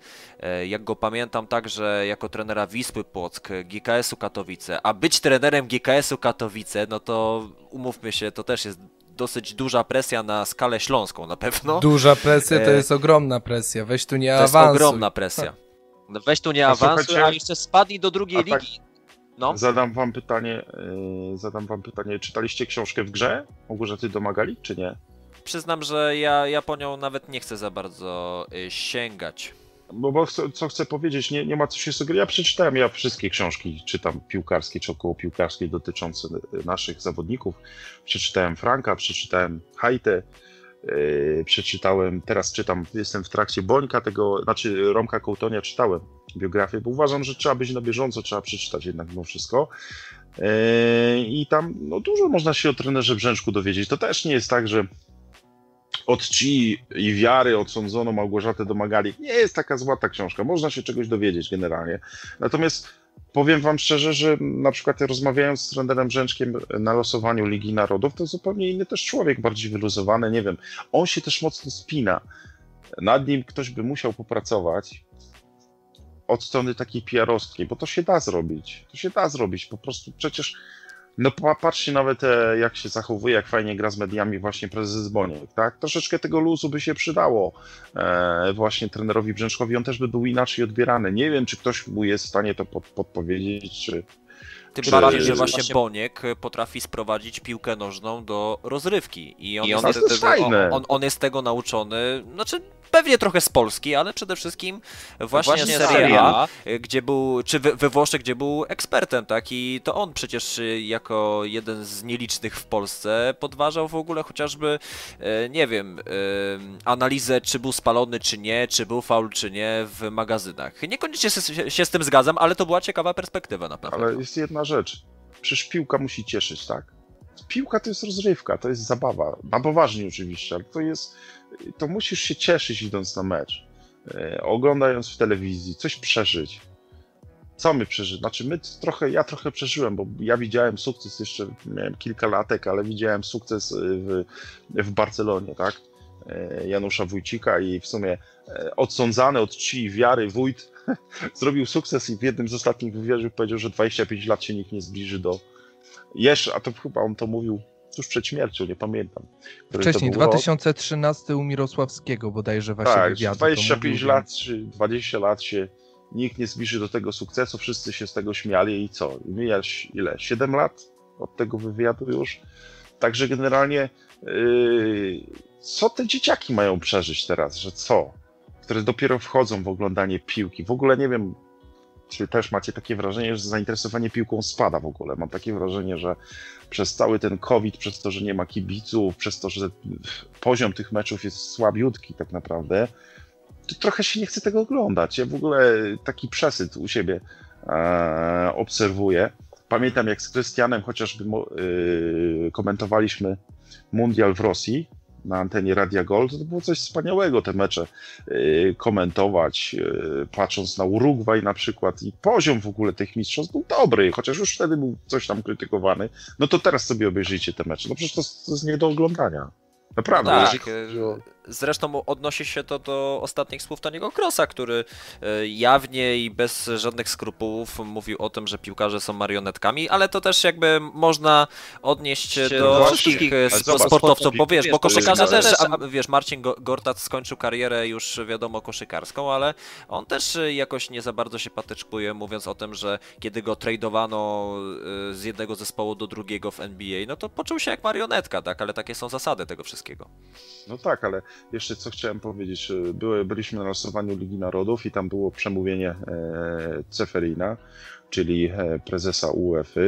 jak go pamiętam także jako trenera Wisły Płock, GKS-u Katowice, a być trenerem GKS-u Katowice, no to umówmy się, to też jest dosyć duża presja na skalę śląską na pewno. Duża presja to e, jest ogromna presja, weź tu nie awansuj. To jest ogromna presja. No weź tu nie awansuj, a jeszcze spadli do drugiej tak, ligi. No. Zadam wam pytanie, yy, zadam wam pytanie, czytaliście książkę w grze Małgorzaty Domagali, czy nie? Przyznam, że ja, ja po nią nawet nie chcę za bardzo y, sięgać. Bo, bo co chcę powiedzieć, nie, nie ma co się sugerować. Ja przeczytałem, ja wszystkie książki czytam piłkarskie czy około piłkarskie dotyczące naszych zawodników. Przeczytałem Franka, przeczytałem Hajtę, yy, przeczytałem, teraz czytam, jestem w trakcie Bońka tego, znaczy Romka Kołtonia czytałem biografię, bo uważam, że trzeba być na bieżąco, trzeba przeczytać jednak mimo wszystko. Yy, I tam no, dużo można się o trenerze Brzęczku dowiedzieć. To też nie jest tak, że od czci i wiary odsądzono Małgorzatę Domagali. Nie jest taka zła ta książka, można się czegoś dowiedzieć generalnie. Natomiast powiem wam szczerze, że na przykład rozmawiając z trenerem Brzęczkiem na losowaniu Ligi Narodów, to zupełnie inny też człowiek, bardziej wyluzowany, nie wiem. On się też mocno spina. Nad nim ktoś by musiał popracować od strony takiej PR-owskiej, bo to się da zrobić. To się da zrobić. Po prostu przecież no patrzcie nawet e, jak się zachowuje, jak fajnie gra z mediami właśnie prezes Boniek, tak? Troszeczkę tego luzu by się przydało e, właśnie trenerowi Brzęczkowi, on też by był inaczej odbierany. Nie wiem, czy ktoś mu jest w stanie to pod, podpowiedzieć, czy, Tym Czy- bardziej, że właśnie Boniek potrafi sprowadzić piłkę nożną do rozrywki. I on, I jest, on jest- fajne. on, on jest tego nauczony, znaczy pewnie trochę z Polski, ale przede wszystkim właśnie, Właśnie z Serie A, A. gdzie był, czy we, we Włoszech, gdzie był ekspertem, tak? I to on przecież y, jako jeden z nielicznych w Polsce podważał w ogóle chociażby, nie wiem, analizę, czy był spalony, czy nie, czy był faul, czy nie w magazynach. Niekoniecznie się, się z tym zgadzam, ale to była ciekawa perspektywa naprawdę. Ale jest jedna rzecz. Przecież piłka musi cieszyć, tak? Piłka to jest rozrywka, to jest zabawa. Na poważnie oczywiście, ale to jest. To musisz się cieszyć idąc na mecz. E, oglądając w telewizji, coś przeżyć. Co my przeżyli? Znaczy, my trochę, ja trochę przeżyłem, bo ja widziałem sukces jeszcze, miałem kilka latek, ale widziałem sukces e, w, w Barcelonie, tak? E, Janusza Wójcika i w sumie e, odsądzany od czci i wiary wójt zrobił sukces i w jednym z ostatnich wywiadów powiedział, że 25 lat się nikt nie zbliży do. Jeszcze, a to chyba on to mówił tuż przed śmiercią, nie pamiętam. Wcześniej, był rok. 2013 u Mirosławskiego bodajże właśnie Tak, wywiadu. to 25 mówił, lat czy 20 lat się nikt nie zbliży do tego sukcesu, wszyscy się z tego śmiali i co? I mija ile? 7 lat od tego wywiadu już? Także generalnie yy, co te dzieciaki mają przeżyć teraz, że co? Które dopiero wchodzą w oglądanie piłki. W ogóle nie wiem, czy też macie takie wrażenie, że zainteresowanie piłką spada w ogóle. Mam takie wrażenie, że przez cały ten COVID, przez to, że nie ma kibiców, przez to, że poziom tych meczów jest słabiutki tak naprawdę, to trochę się nie chce tego oglądać. Ja w ogóle taki przesyt u siebie e, obserwuję. Pamiętam jak z Krystianem chociażby y, komentowaliśmy Mundial w Rosji na antenie Radia Gold, to było coś wspaniałego te mecze y, komentować, y, patrząc na Urugwaj na przykład i poziom w ogóle tych mistrzostw był dobry, chociaż już wtedy był coś tam krytykowany. No to teraz sobie obejrzyjcie te mecze. No przecież to, to jest nie do oglądania. Naprawdę. Tak, jeżeli Zresztą odnosi się to do ostatnich słów Taniego Krosa, który e, jawnie i bez żadnych skrupułów mówił o tym, że piłkarze są marionetkami, ale to też jakby można odnieść Się do wszystkich e, sportowców, bo wiesz, bo koszykarze też, a, wiesz, Marcin Go- Gortat skończył karierę już wiadomo koszykarską, ale on też e, jakoś nie za bardzo się patyczkuje, mówiąc o tym, że kiedy go tradowano z jednego zespołu do drugiego w NBA, no to poczuł się jak marionetka, tak, ale takie są zasady tego wszystkiego. No tak, ale jeszcze co chciałem powiedzieć. e, Były, byliśmy na losowaniu Ligi Narodów i tam było przemówienie e, Ceferina, czyli e, prezesa UEFA.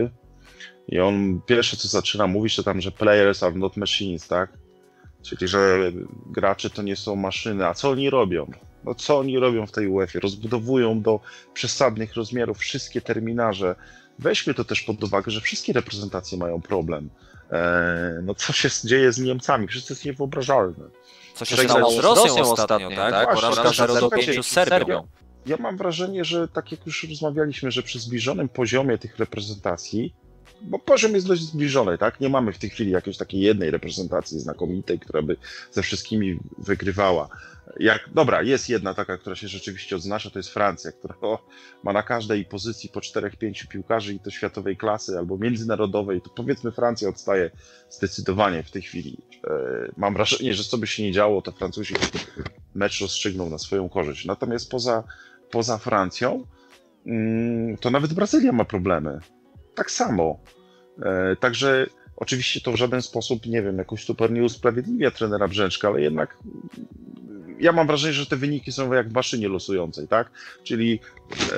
I on pierwsze co zaczyna mówić, to tam, że players are not machines, tak? Czyli, że gracze to nie są maszyny. A co oni robią? No co oni robią w tej UEFA? Rozbudowują do przesadnych rozmiarów wszystkie terminarze. Weźmy to też pod uwagę, że wszystkie reprezentacje mają problem. E, no co się dzieje z Niemcami? To jest niewyobrażalne. Co się stało z Rosją, Rosją ostatnio, tak? tak? Porażka Właśnie, 0 do słuchajcie, 5 z Serbią. Ja mam wrażenie, że tak jak już rozmawialiśmy, że przy zbliżonym poziomie tych reprezentacji, bo poziom jest dość zbliżony, tak? Nie mamy w tej chwili jakiejś takiej jednej reprezentacji znakomitej, która by ze wszystkimi wygrywała. Jak, dobra, jest jedna taka, która się rzeczywiście odznacza, to jest Francja, która o, ma na każdej pozycji po 4-5 piłkarzy i to światowej klasy albo międzynarodowej, to powiedzmy Francja odstaje zdecydowanie w tej chwili. E, mam wrażenie, że co by się nie działo, to Francuzi mecz rozstrzygną na swoją korzyść. Natomiast poza, poza Francją, mm, to nawet Brazylia ma problemy. Tak samo. E, Także oczywiście to w żaden sposób, nie wiem, jakoś super nie usprawiedliwia trenera Brzęczka, ale jednak mm, ja mam wrażenie, że te wyniki są jak w maszynie losującej, tak? Czyli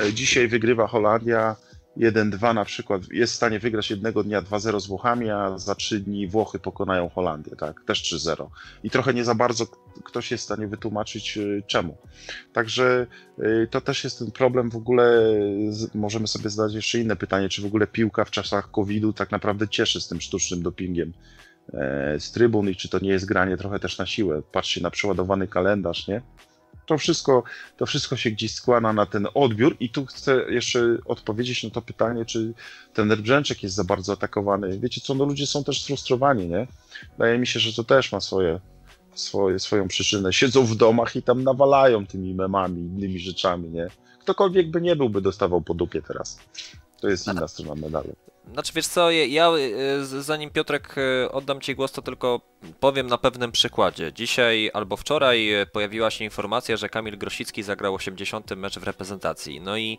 e, dzisiaj wygrywa Holandia 1-2 na przykład, jest w stanie wygrać jednego dnia 2-0 z Włochami, a za 3 dni Włochy pokonają Holandię, tak? Też 3-0. I trochę nie za bardzo ktoś jest w stanie wytłumaczyć y, czemu. Także y, to też jest ten problem w ogóle, możemy sobie zadać jeszcze inne pytanie, czy w ogóle piłka w czasach COVID-u tak naprawdę cieszy z tym sztucznym dopingiem e, z trybun i czy to nie jest granie trochę też na siłę. Patrzcie na przeładowany kalendarz, nie? To wszystko, to wszystko się gdzieś składa na ten odbiór i tu chcę jeszcze odpowiedzieć na to pytanie, czy ten Brzęczek jest za bardzo atakowany. Wiecie co, no ludzie są też sfrustrowani, nie? Wydaje mi się, że to też ma swoje, swoje, swoją przyczynę. Siedzą w domach i tam nawalają tymi memami, innymi rzeczami, nie? Ktokolwiek by nie był, by dostawał po dupie teraz. To jest inna strona medalu. Znaczy wiesz co, ja- y, zanim Piotrek y, oddam Ci głos, to tylko powiem na pewnym przykładzie. Dzisiaj albo wczoraj y, pojawiła się informacja, że Kamil Grosicki zagrał 80 mecz w reprezentacji. No i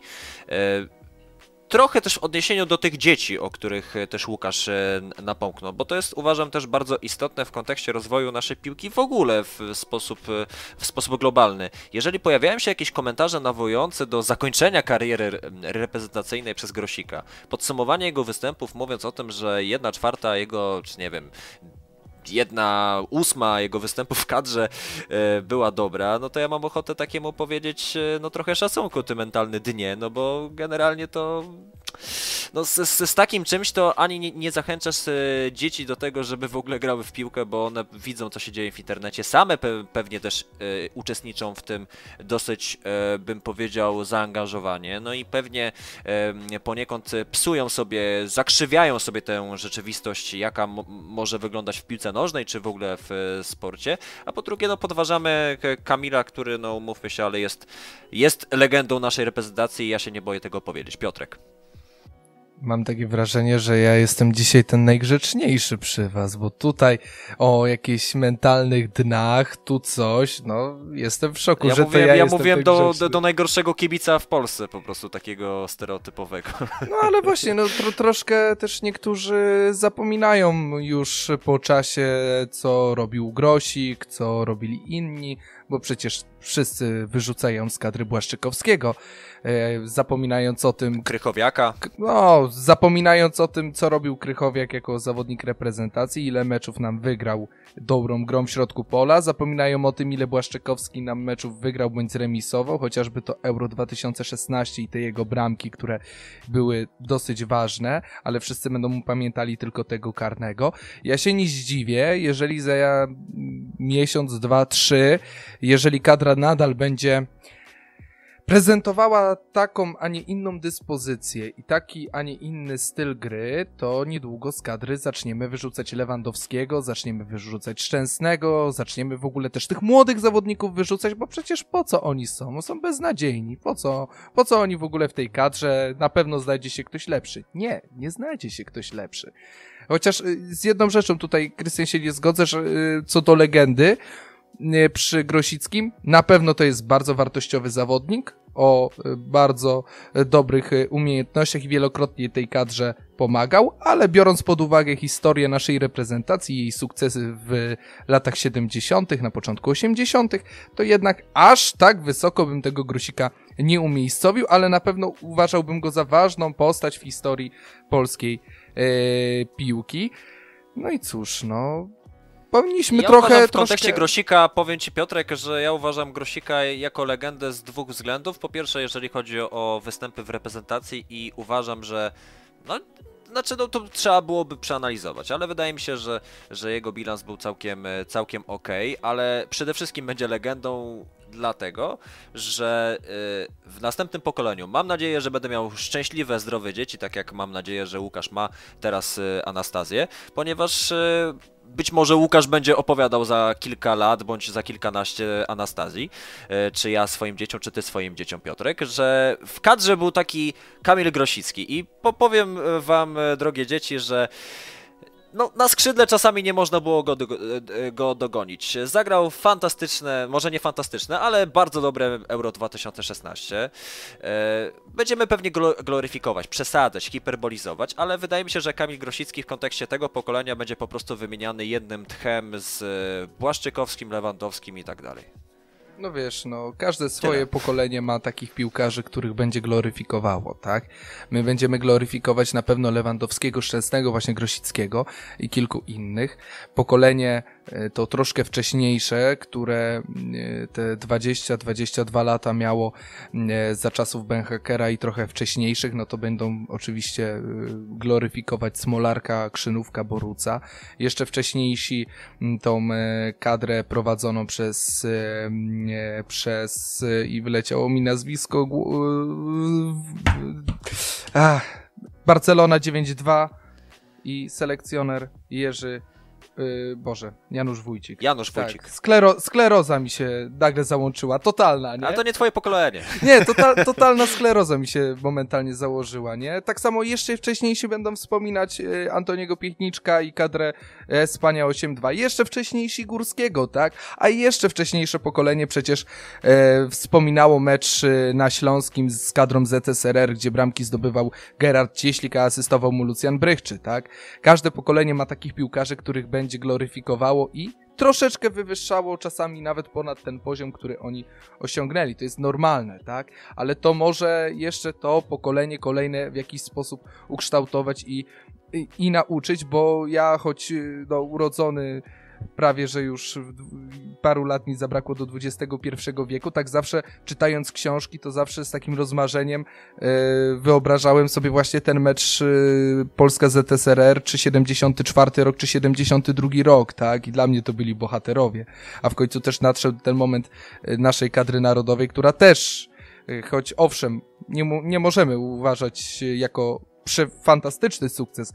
trochę też w odniesieniu do tych dzieci, o których też Łukasz napomknął, bo to jest uważam też bardzo istotne w kontekście rozwoju naszej piłki w ogóle w sposób, w sposób globalny. Jeżeli pojawiają się jakieś komentarze nawołujące do zakończenia kariery reprezentacyjnej przez Grosika, podsumowanie jego występów mówiąc o tym, że jedna czwarta jego, czy nie wiem, jedna ósma jego występów w kadrze e, była dobra, no to ja mam ochotę takiemu powiedzieć, e, no trochę szacunku ty mentalny dnie, no bo generalnie to no z, z, z, takim czymś to ani nie, nie zachęcasz e, dzieci do tego, żeby w ogóle grały w piłkę, bo one widzą, co się dzieje w internecie. Same pe pewnie też e, uczestniczą w tym dosyć, e, bym powiedział, zaangażowanie. No i pewnie e, poniekąd psują sobie, zakrzywiają sobie tę rzeczywistość, jaka może wyglądać w piłce nożnej, czy w ogóle w e, sporcie. A po drugie, no podważamy Kamila, który, no mówmy się, ale jest, jest legendą naszej reprezentacji i ja się nie boję tego powiedzieć. Piotrek. Mam takie wrażenie, że ja jestem dzisiaj ten najgrzeczniejszy przy was, bo tutaj o jakichś mentalnych dnach, tu coś, no jestem w szoku, ja że mówiłem, to ja, ja mówiłem tak do, do, do, najgorszego kibica w Polsce, po prostu takiego stereotypowego. No ale właśnie, no tro, troszkę też niektórzy zapominają już po czasie, co robił Grosik, co robili inni, bo przecież wszyscy wyrzucają z kadry Błaszczykowskiego, e, zapominając o tym... Krychowiaka. No, zapominając o tym, co robił Krychowiak jako zawodnik reprezentacji, ile meczów nam wygrał dobrą grą w środku pola, zapominają o tym, ile Błaszczykowski nam meczów wygrał bądź zremisował, chociażby to Euro 2016 i te jego bramki, które były dosyć ważne, ale wszyscy będą mu pamiętali tylko tego karnego. Ja się nie zdziwię, jeżeli za miesiąc, dwa, trzy, jeżeli kadra nadal będzie prezentowała taką, a nie inną dyspozycję i taki, a nie inny styl gry, to niedługo z kadry zaczniemy wyrzucać Lewandowskiego, zaczniemy wyrzucać Szczęsnego, zaczniemy w ogóle też tych młodych zawodników wyrzucać, bo przecież po co oni są? Są beznadziejni. Po co, po co oni w ogóle w tej kadrze? Na pewno znajdzie się ktoś lepszy. Nie, nie znajdzie się ktoś lepszy. Chociaż y, z jedną rzeczą tutaj, Krystian, się nie zgodzę, że y, co do legendy, przy Grosickim. Na pewno to jest bardzo wartościowy zawodnik o bardzo dobrych umiejętnościach i wielokrotnie tej kadrze pomagał, ale biorąc pod uwagę historię naszej reprezentacji, jej sukcesy w latach 70., na początku 80., to jednak aż tak wysoko bym tego Grosika nie umiejscowił, ale na pewno uważałbym go za ważną postać w historii polskiej e, piłki. No i cóż, no. Powinniśmy ja trochę. W troszkę... kontekście Grosika powiem ci Piotrek, że ja uważam Grosika jako legendę z dwóch względów. Po pierwsze, jeżeli chodzi o występy w reprezentacji i uważam, że no, znaczy, no to trzeba byłoby przeanalizować, ale wydaje mi się, że, że jego bilans był całkiem, całkiem ok, ale przede wszystkim będzie legendą dlatego, że y, w następnym pokoleniu mam nadzieję, że będę miał szczęśliwe, zdrowe dzieci, tak jak mam nadzieję, że Łukasz ma teraz y, Anastazję, ponieważ y, być może Łukasz będzie opowiadał za kilka lat bądź za kilkanaście Anastazji, czy ja swoim dzieciom, czy ty swoim dzieciom, Piotrek, że w kadrze był taki Kamil Grosicki. I powiem wam, drogie dzieci, że no, na skrzydle czasami nie można było go, do, e, go dogonić. Zagrał fantastyczne, może nie fantastyczne, ale bardzo dobre Euro 2016. E, będziemy pewnie gloryfikować, przesadzać, hiperbolizować, ale wydaje mi się, że Kamil Grosicki w kontekście tego pokolenia będzie po prostu wymieniany jednym tchem z Błaszczykowskim, Lewandowskim i tak dalej. No wiesz, no każde swoje Tyle. pokolenie ma takich piłkarzy, których będzie gloryfikowało, tak? My będziemy gloryfikować na pewno Lewandowskiego, Szczęsnego, właśnie Grosickiego i kilku innych. Pokolenie to troszkę wcześniejsze, które e, te 20-22 lata miało e, za czasów Benhakera i trochę wcześniejszych, no to będą oczywiście gloryfikować Smolarka, Krzynówka, Boruca. Jeszcze wcześniejsi tą kadrę prowadzoną przez przez i wyleciało mi nazwisko Ach, Barcelona 9-2 i selekcjoner Jerzy Yy, Boże, Janusz Wójcik. Janusz Wójcik. Tak, sklero, skleroza mi się nagle załączyła, totalna, nie? A to nie twoje pokolenie. Nie, total, totalna skleroza mi się momentalnie założyła, nie? Tak samo jeszcze wcześniejsi będą wspominać y, Antoniego Piechniczka i kadrę e, Spania 8-2. Jeszcze wcześniejsi Górskiego, tak? A jeszcze wcześniejsze pokolenie przecież e, wspominało mecz y, na Śląskim z kadrą ZSRR, gdzie bramki zdobywał Gerard Cieślik, a asystował mu Lucjan Brychczy, tak? Każde pokolenie ma takich piłkarzy, których będzie gloryfikowało i troszeczkę wywyższało czasami nawet ponad ten poziom, który oni osiągnęli. To jest normalne, tak? Ale to może jeszcze to pokolenie kolejne w jakiś sposób ukształtować i, i, i nauczyć, bo ja choć no, urodzony prawie, że już paru lat mi zabrakło do XXI wieku, tak zawsze czytając książki, to zawsze z takim rozmarzeniem yy, wyobrażałem sobie właśnie ten mecz yy, Polska ZSRR, czy 74 rok, czy 72 rok, tak? I dla mnie to byli bohaterowie. A w końcu też nadszedł ten moment yy, naszej kadry narodowej, która też, choć owszem, nie, nie możemy uważać jako fantastyczny sukces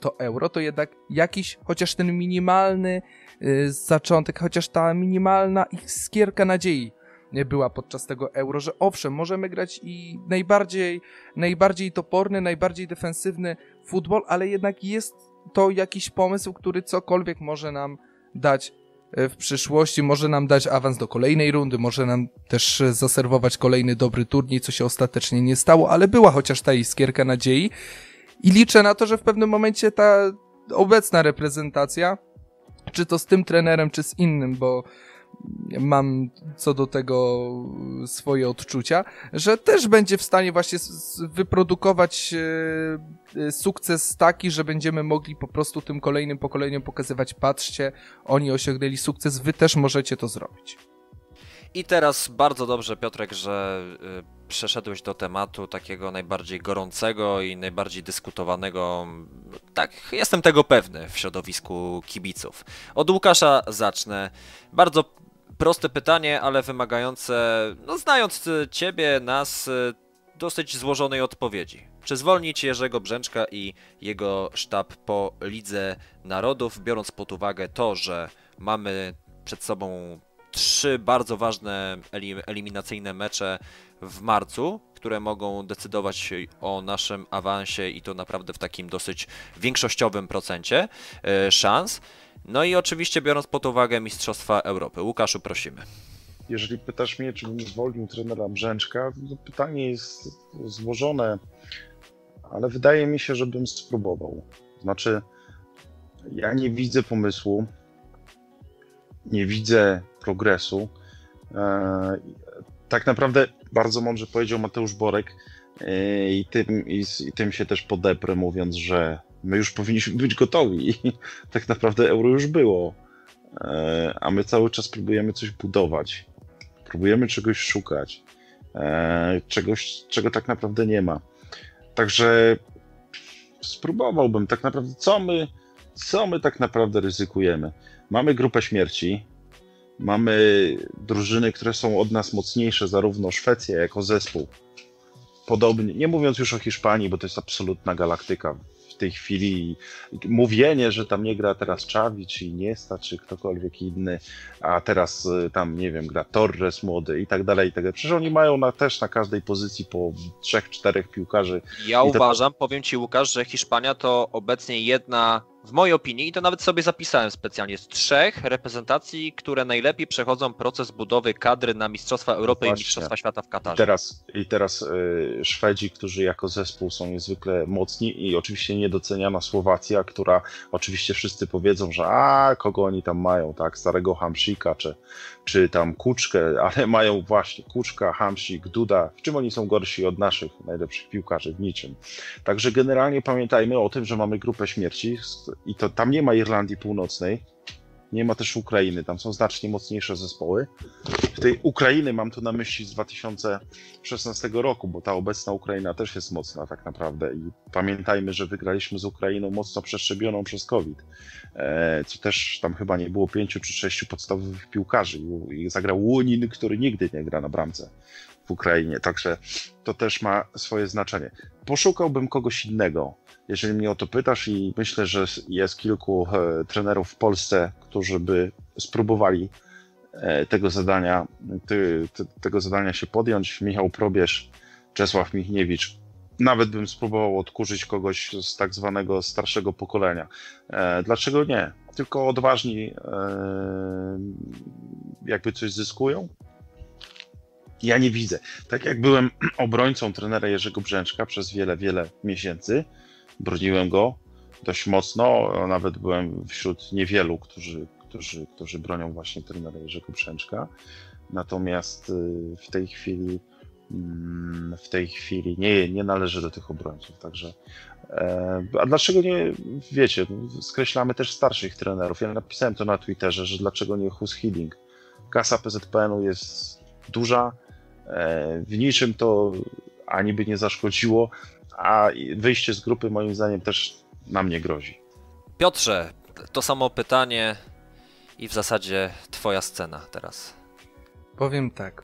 to euro, to jednak jakiś, chociaż ten minimalny y, zaczątek, chociaż ta minimalna iskierka nadziei była podczas tego euro, że owszem, możemy grać i najbardziej, najbardziej toporny, najbardziej defensywny futbol, ale jednak jest to jakiś pomysł, który cokolwiek może nam dać E, w przyszłości może nam dać awans do kolejnej rundy, może nam też zaserwować kolejny dobry turniej, co się ostatecznie nie stało, ale była chociaż ta iskierka nadziei. I liczę na to, że w pewnym momencie ta obecna reprezentacja, czy to z tym trenerem, czy z innym, bo mam co do tego swoje odczucia, że też będzie w stanie właśnie wyprodukować e, e, sukces taki, że będziemy mogli po prostu tym kolejnym pokoleniom pokazywać, patrzcie, oni osiągnęli sukces, wy też możecie to zrobić. I teraz bardzo dobrze, Piotrek, że e, przeszedłeś do tematu takiego najbardziej gorącego i najbardziej dyskutowanego. Tak, jestem tego pewny w środowisku kibiców. Od Łukasza zacznę. Bardzo proste pytanie, ale wymagające, no znając Ciebie, nas, dosyć złożonej odpowiedzi. Czy zwolnić Jerzego Brzęczka i jego sztab po Lidze Narodów, biorąc pod uwagę to, że mamy przed sobą trzy bardzo ważne eliminacyjne mecze w marcu, które mogą decydować o naszym awansie i to naprawdę w takim dosyć większościowym procencie e, szans. No i oczywiście biorąc pod uwagę Mistrzostwa Europy. Łukaszu, prosimy. Jeżeli pytasz mnie, czy bym zwolnił trenera Brzęczka, to pytanie jest złożone, ale wydaje mi się, że bym spróbował. Znaczy, ja nie widzę pomysłu, nie widzę progresu. E, tak naprawdę bardzo mądrze powiedział Mateusz Borek e, i tym, i, i tym się też podeprę, mówiąc, że my już powinniśmy być gotowi tak naprawdę euro już było. E, a my cały czas próbujemy coś budować. Próbujemy czegoś szukać. E, czegoś, czego tak naprawdę nie ma. Także spróbowałbym tak naprawdę, co my, co my tak naprawdę ryzykujemy. Mamy grupę śmierci, mamy drużyny, które są od nas mocniejsze, zarówno Szwecja jako zespół. Podobnie, nie mówiąc już o Hiszpanii, bo to jest absolutna galaktyka tej chwili mówienie, że tam nie gra teraz Czawi, czy Iniesta, czy ktokolwiek inny, a teraz y, tam, nie wiem, gra Torres młody i tak dalej, i tak dalej. Przecież oni mają na, też na każdej pozycji po trzech, czterech piłkarzy. Ja uważam, powiem Ci Łukasz, że Hiszpania to obecnie jedna w mojej opinii, i to nawet sobie zapisałem specjalnie, z trzech reprezentacji, które najlepiej przechodzą proces budowy kadry na Mistrzostwa Europy Właśnie. i Mistrzostwa Świata w Katarze. I teraz, i teraz y, Szwedzi, którzy jako zespół są niezwykle mocni i oczywiście niedoceniana Słowacja, która oczywiście wszyscy powiedzą, że a kogo oni tam mają, tak, starego Hamsika czy, czy tam Kuczkę, ale mają właśnie Kuczka, Hamsik, Duda. W czym oni są gorsi od naszych najlepszych piłkarzy? W niczym. Także generalnie pamiętajmy o tym, że mamy grupę śmierci, i to tam nie ma Irlandii Północnej, nie ma też Ukrainy, tam są znacznie mocniejsze zespoły. W tej Ukrainy mam tu na myśli z 2016 roku, bo ta obecna Ukraina też jest mocna tak naprawdę i pamiętajmy, że wygraliśmy z Ukrainą mocno przeszczepioną przez COVID, co też tam chyba nie było pięciu czy sześciu podstawowych piłkarzy i zagrał Łunin, który nigdy nie gra na bramce. w Ukrainie, także to też ma swoje znaczenie. Poszukałbym kogoś innego, jeżeli mnie o to pytasz i myślę, że jest kilku e, trenerów w Polsce, którzy by spróbowali e, tego zadania, te, te, tego zadania się podjąć. Michał Probierz, Czesław Michniewicz. Nawet bym spróbował odkurzyć kogoś z tak zwanego starszego pokolenia. E, dlaczego nie? Tylko odważni jakby coś zyskują, ja nie widzę. Tak jak byłem obrońcą trenera Jerzego Brzęczka przez wiele, wiele miesięcy, broniłem go dość mocno, nawet byłem wśród niewielu, którzy, którzy, którzy bronią właśnie trenera Jerzego Brzęczka. Natomiast y, w tej chwili w tej chwili nie, nie należy do tych obrońców, także e, a dlaczego nie, wiecie, skreślamy też starszych trenerów. Ja napisałem to na Twitterze, że dlaczego nie Hus Healing. Kasa PZPN-u jest duża, E, w niczym to ani by nie zaszkodziło, a wyjście z grupy moim zdaniem też nam nie grozi. Piotrze, to samo pytanie i w zasadzie twoja scena teraz. Powiem tak.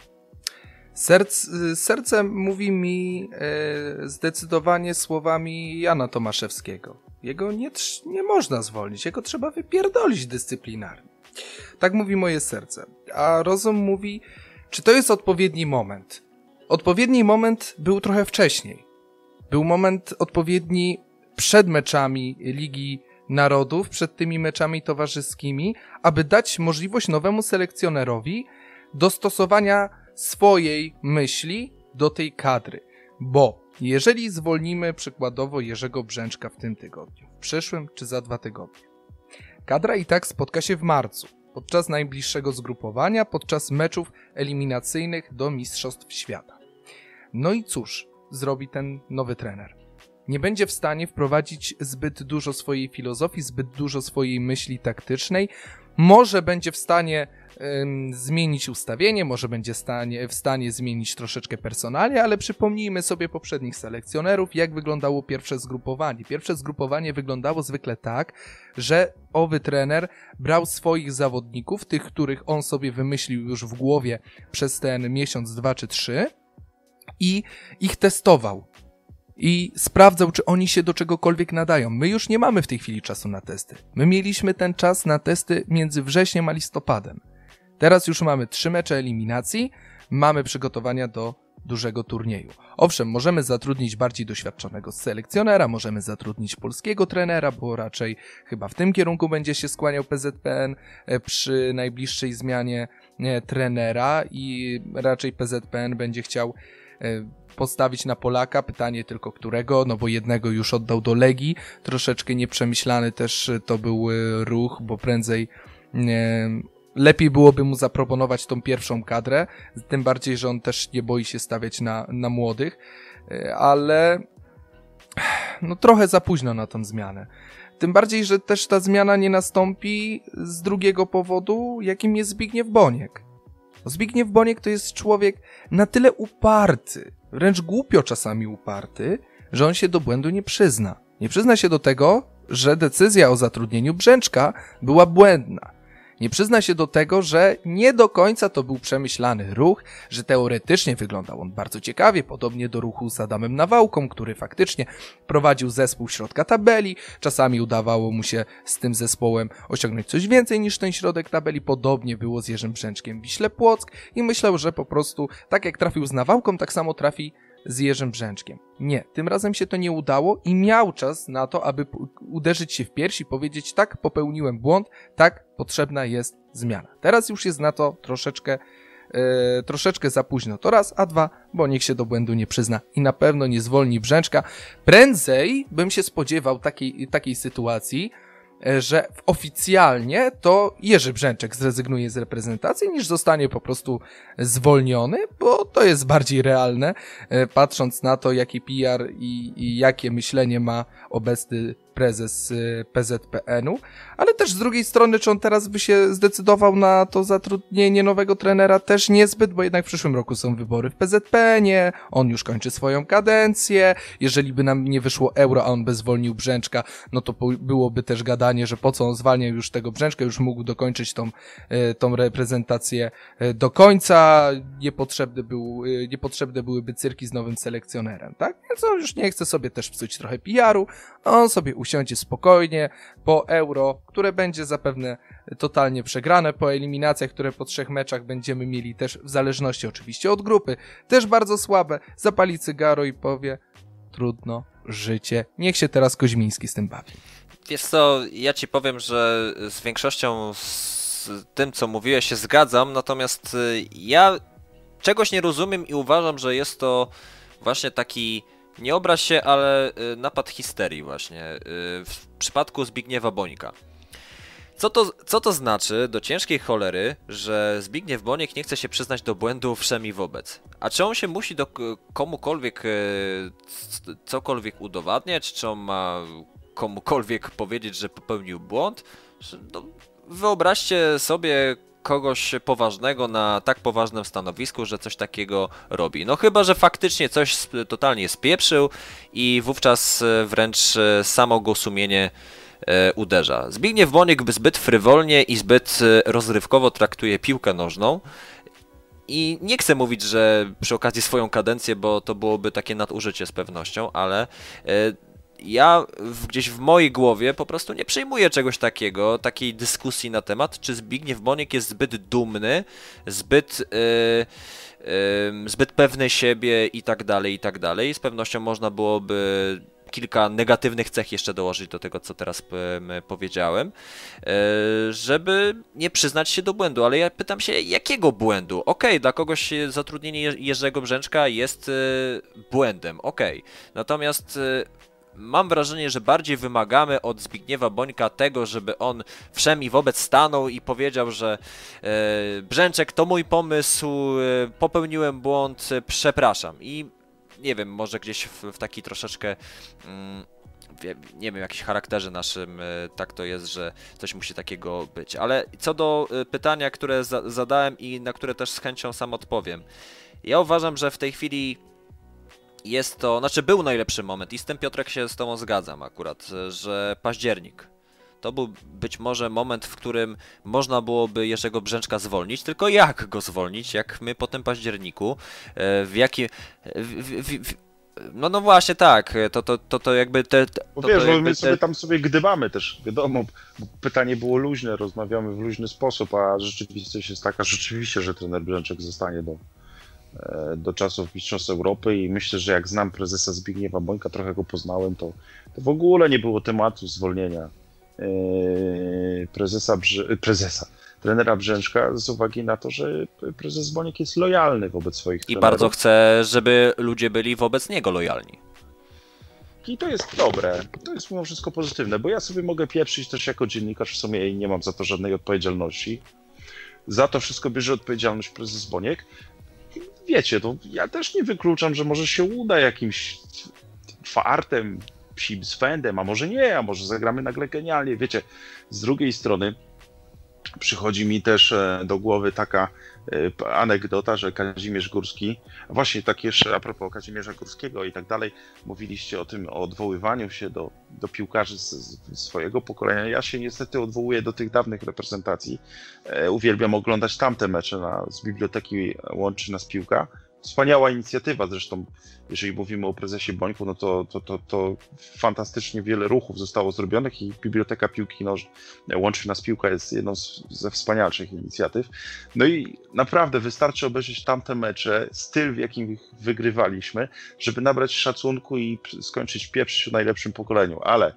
Serc, serce mówi mi e, zdecydowanie słowami Jana Tomaszewskiego. Jego nie, nie można zwolnić, jego trzeba wypierdolić dyscyplinarnie. Tak mówi moje serce. A rozum mówi, czy to jest odpowiedni moment? Odpowiedni moment był trochę wcześniej. Był moment odpowiedni przed meczami Ligi Narodów, przed tymi meczami towarzyskimi, aby dać możliwość nowemu selekcjonerowi dostosowania swojej myśli do tej kadry. Bo jeżeli zwolnimy przykładowo Jerzego Brzęczka w tym tygodniu, w przyszłym czy za dwa tygodnie, kadra i tak spotka się w marcu podczas najbliższego zgrupowania, podczas meczów eliminacyjnych do Mistrzostw Świata. No i cóż zrobi ten nowy trener? Nie będzie w stanie wprowadzić zbyt dużo swojej filozofii, zbyt dużo swojej myśli taktycznej. Może będzie w stanie zmienić ustawienie, może będzie stanie, w stanie zmienić troszeczkę personalia, ale przypomnijmy sobie poprzednich selekcjonerów, jak wyglądało pierwsze zgrupowanie. Pierwsze zgrupowanie wyglądało zwykle tak, że owy trener brał swoich zawodników, tych, których on sobie wymyślił już w głowie przez ten miesiąc, dwa czy trzy i ich testował i sprawdzał, czy oni się do czegokolwiek nadają. My już nie mamy w tej chwili czasu na testy. My mieliśmy ten czas na testy między wrześniem a listopadem. Teraz już mamy trzy mecze eliminacji, mamy przygotowania do dużego turnieju. Owszem, możemy zatrudnić bardziej doświadczonego selekcjonera, możemy zatrudnić polskiego trenera, bo raczej chyba w tym kierunku będzie się skłaniał PZPN e, przy najbliższej zmianie e, trenera i raczej PZPN będzie chciał e, postawić na Polaka, pytanie tylko którego, no bo jednego już oddał do Legii, troszeczkę nieprzemyślany też to był ruch, bo prędzej lepiej byłoby mu zaproponować tą pierwszą kadrę, tym bardziej, że on też nie boi się stawiać na, na młodych, e, ale no trochę za późno na tą zmianę. Tym bardziej, że też ta zmiana nie nastąpi z drugiego powodu, jakim jest Zbigniew Boniek. Zbigniew Boniek to jest człowiek na tyle uparty, wręcz głupio czasami uparty, że on się do błędu nie przyzna. Nie przyzna się do tego, że decyzja o zatrudnieniu Brzęczka była błędna. Nie przyzna się do tego, że nie do końca to był przemyślany ruch, że teoretycznie wyglądał on bardzo ciekawie, podobnie do ruchu z Adamem Nawałką, który faktycznie prowadził zespół środka tabeli. Czasami udawało mu się z tym zespołem osiągnąć coś więcej niż ten środek tabeli. Podobnie było z Jerzym Brzęczkiem Wiśle Płock i myślał, że po prostu tak jak trafił z Nawałką, tak samo trafi z Jerzym Brzęczkiem. Nie, tym razem się to nie udało i miał czas na to, aby uderzyć się w piersi i powiedzieć tak, popełniłem błąd, tak, potrzebna jest zmiana. Teraz już jest na to troszeczkę Yy, troszeczkę za późno. To raz, a dwa, bo niech się do błędu nie przyzna i na pewno nie zwolni Brzęczka. Prędzej bym się spodziewał takiej, takiej sytuacji, że oficjalnie to Jerzy Brzęczek zrezygnuje z reprezentacji, niż zostanie po prostu zwolniony, bo to jest bardziej realne, e, patrząc na to, jaki PR i, i jakie myślenie ma obecny prezes y, PZPN-u, ale też z drugiej strony, czy on teraz by się zdecydował na to zatrudnienie nowego trenera, też niezbyt, bo jednak w przyszłym roku są wybory w PZPN-ie, on już kończy swoją kadencję, jeżeli by nam nie wyszło euro, a on by zwolnił Brzęczka, no to byłoby też gadanie, że po co on zwalnia już tego Brzęczka, już mógł dokończyć tą, y, tą reprezentację y, do końca, niepotrzebny był, niepotrzebne byłyby cyrki z nowym selekcjonerem, tak? Więc on już nie chce sobie też psuć trochę PR-u, on sobie usiądzie spokojnie po euro, które będzie zapewne totalnie przegrane. Po eliminacjach, które po trzech meczach będziemy mieli też w zależności oczywiście od grupy, też bardzo słabe, zapali cygaro i powie trudno, życie, niech się teraz Koźmiński z tym bawi. Wiesz co, ja ci powiem, że z większością z tym, co mówiłeś, się zgadzam, natomiast y, ja czegoś nie rozumiem i uważam, że jest to właśnie taki nie obraź się, ale y, napad histerii właśnie y, w przypadku Zbigniewa Bońka. Co to, co to znaczy do ciężkiej cholery, że Zbigniew Boniek nie chce się przyznać do błędu wszemi wobec? A czy on się musi do komukolwiek y, cokolwiek udowadniać? Czy on ma komukolwiek powiedzieć, że popełnił błąd? No, wyobraźcie sobie kogoś poważnego na tak poważnym stanowisku, że coś takiego robi. No chyba, że faktycznie coś totalnie spieprzył i wówczas e, wręcz e, samo go sumienie e, uderza. Zbigniew Bonik zbyt frywolnie i zbyt rozrywkowo traktuje piłkę nożną. I nie chcę mówić, że przy okazji swoją kadencję, bo to byłoby takie nadużycie z pewnością, ale ja w, gdzieś w mojej głowie po prostu nie przyjmuję czegoś takiego, takiej dyskusji na temat, czy Zbigniew Boniek jest zbyt dumny, zbyt, yy, yy, zbyt pewny siebie i tak dalej, i tak dalej. Z pewnością można byłoby kilka negatywnych cech jeszcze dołożyć do tego, co teraz powiedziałem, e, żeby nie przyznać się do błędu. Ale ja pytam się, jakiego błędu? Okej, okay, dla kogoś zatrudnienie Jerzego Brzęczka jest błędem, okej. Okay. Natomiast mam wrażenie, że bardziej wymagamy od Zbigniewa Bońka tego, żeby on wszemi wobec stanął i powiedział, że e, Brzęczek to mój pomysł, e, popełniłem błąd, e, przepraszam. I nie wiem, może gdzieś w, w taki troszeczkę. Mm, nie wiem, jakiś charakterze naszym tak to jest, że coś musi takiego być. Ale co do pytania, które za zadałem i na które też z chęcią sam odpowiem. Ja uważam, że w tej chwili jest to, znaczy był najlepszy moment i z tym Piotrek się z Tobą zgadzam akurat, że październik. To był być może moment, w którym można byłoby Jerzego Brzęczka zwolnić, tylko jak go zwolnić, jak my po tym październiku, e, w jakim... no, no właśnie tak, to, to, to, to jakby te... To, wiesz, to jakby my sobie tam sobie gdybamy też, wiadomo, pytanie było luźne, rozmawiamy w luźny sposób, a rzeczywistość jest taka rzeczywiście, że trener Brzęczek zostanie do, E, do czasów Mistrzostw Europy i myślę, że jak znam prezesa Zbigniewa Bońka, trochę go poznałem, to, to w ogóle nie było tematu zwolnienia e, prezesa, Brze prezesa trenera Brzęczka z uwagi na to, że prezes Boniek jest lojalny wobec swoich I trenerów. bardzo chce, żeby ludzie byli wobec niego lojalni. I to jest dobre, to jest mimo wszystko pozytywne, bo ja sobie mogę pieprzyć też jako dziennikarz w sumie i nie mam za to żadnej odpowiedzialności. Za to wszystko bierze odpowiedzialność prezes Boniek, wiecie, to ja też nie wykluczam, że może się uda jakimś fartem, psim swędem, a może nie, a może zagramy nagle genialnie. Wiecie, z drugiej strony przychodzi mi też e, do głowy taka e, anegdota, że Kazimierz Górski, właśnie tak jeszcze a propos Kazimierza Górskiego i tak dalej, mówiliście o tym, o odwoływaniu się do, do piłkarzy z, z swojego pokolenia. Ja się niestety odwołuję do tych dawnych reprezentacji. E, uwielbiam oglądać tamte mecze na, z biblioteki Łączy Nas Piłka Wspaniała inicjatywa, zresztą jeżeli mówimy o prezesie Bońku, no to, to, to, to fantastycznie wiele ruchów zostało zrobionych i Biblioteka Piłki Nożnej, Łączy Nas Piłka jest jedną z, ze wspanialszych inicjatyw. No i naprawdę wystarczy obejrzeć tamte mecze, styl w jakim ich wygrywaliśmy, żeby nabrać szacunku i skończyć pieprz w najlepszym pokoleniu. Ale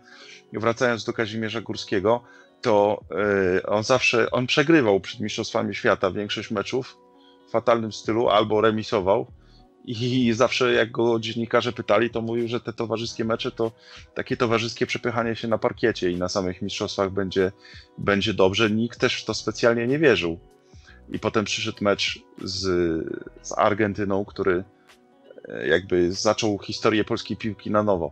wracając do Kazimierza Górskiego, to yy, on zawsze, on przegrywał przed Mistrzostwami Świata większość meczów, fatalnym stylu albo remisował. I zawsze jak go dziennikarze pytali, to mówił, że te towarzyskie mecze to takie towarzyskie przepychanie się na parkiecie i na samych mistrzostwach będzie, będzie dobrze. Nikt też w to specjalnie nie wierzył. I potem przyszedł mecz z, z Argentyną, który e, jakby zaczął historię polskiej piłki na nowo.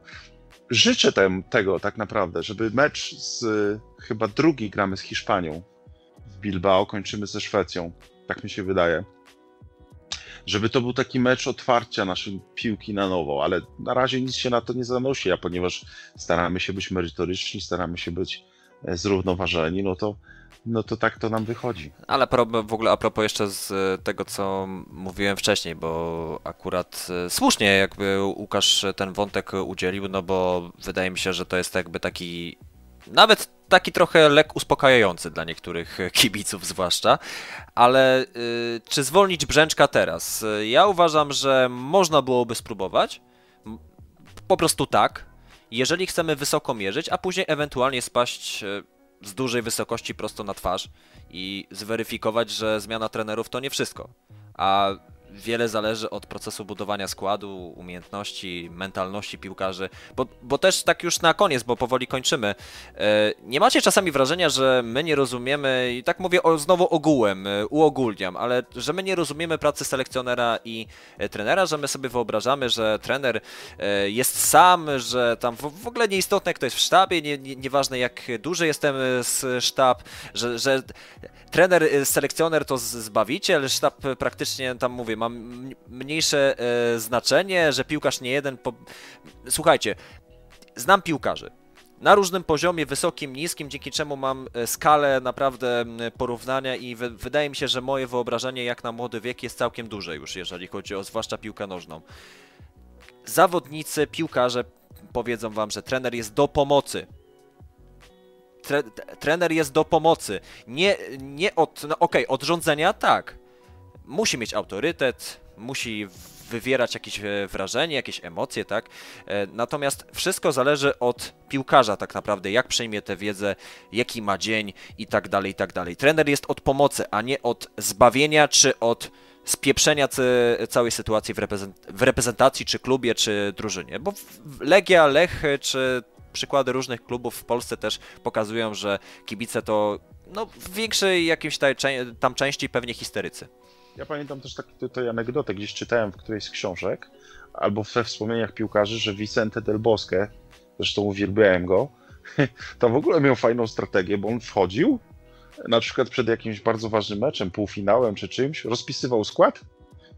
życzę tem, tego tak naprawdę, żeby mecz z chyba drugi gramy z Hiszpanią w Bilbao, kończymy ze Szwecją. Tak mi się wydaje. Żeby to był taki mecz otwarcia naszej piłki na nowo, ale na razie nic się na to nie zanosi, a ponieważ staramy się być merytoryczni, staramy się być e, zrównoważeni, no to no to tak to nam wychodzi. Ale w ogóle a propos jeszcze z tego, co mówiłem wcześniej, bo akurat e, słusznie jakby Łukasz ten wątek udzielił, no bo wydaje mi się, że to jest jakby taki nawet taki trochę lek uspokajający dla niektórych kibiców zwłaszcza, ale y, czy zwolnić Brzęczka teraz? Ja uważam, że można byłoby spróbować, po prostu tak, jeżeli chcemy wysoko mierzyć, a później ewentualnie spaść y, z dużej wysokości prosto na twarz i zweryfikować, że zmiana trenerów to nie wszystko. A wiele zależy od procesu budowania składu, umiejętności, mentalności piłkarzy, bo, bo też tak już na koniec, bo powoli kończymy. E, nie macie czasami wrażenia, że my nie rozumiemy, i tak mówię o, znowu ogółem, e, uogólniam, ale że my nie rozumiemy pracy selekcjonera i e, trenera, że my sobie wyobrażamy, że trener jest sam, że tam w, ogóle nieistotne kto jest w sztabie, nie, nie, nieważne jak duży jestem z sztab, że, że trener, selekcjoner to zbawiciel, sztab praktycznie tam mówię, ma mniejsze e, znaczenie, że piłkarz nie jeden. Po... Słuchajcie, znam piłkarzy. Na różnym poziomie, wysokim, niskim, dzięki czemu mam e, skalę naprawdę porównania i wydaje mi się, że moje wyobrażenie jak na młody wiek jest całkiem duże już, jeżeli chodzi o zwłaszcza piłkę nożną. Zawodnicy, piłkarze powiedzą wam, że trener jest do pomocy. Tre trener jest do pomocy. Nie, nie od, no okej, okay, od rządzenia tak, musi mieć autorytet, musi wywierać jakieś e, wrażenie, jakieś emocje, tak? E, natomiast wszystko zależy od piłkarza tak naprawdę, jak przejmie tę wiedzę, jaki ma dzień i tak dalej, i tak dalej. Trener jest od pomocy, a nie od zbawienia czy od spieprzenia całej sytuacji w, reprezentacji, czy klubie, czy drużynie. Bo Legia, Lech, czy przykłady różnych klubów w Polsce też pokazują, że kibice to no, w większej jakiejś tam części pewnie histerycy. Ja pamiętam też taką tutaj anegdotę, gdzieś czytałem w którejś z książek, albo we wspomnieniach piłkarzy, że Vicente del Bosque, zresztą uwielbiałem go, to w ogóle miał fajną strategię, bo on wchodził, na przykład przed jakimś bardzo ważnym meczem, półfinałem czy czymś, rozpisywał skład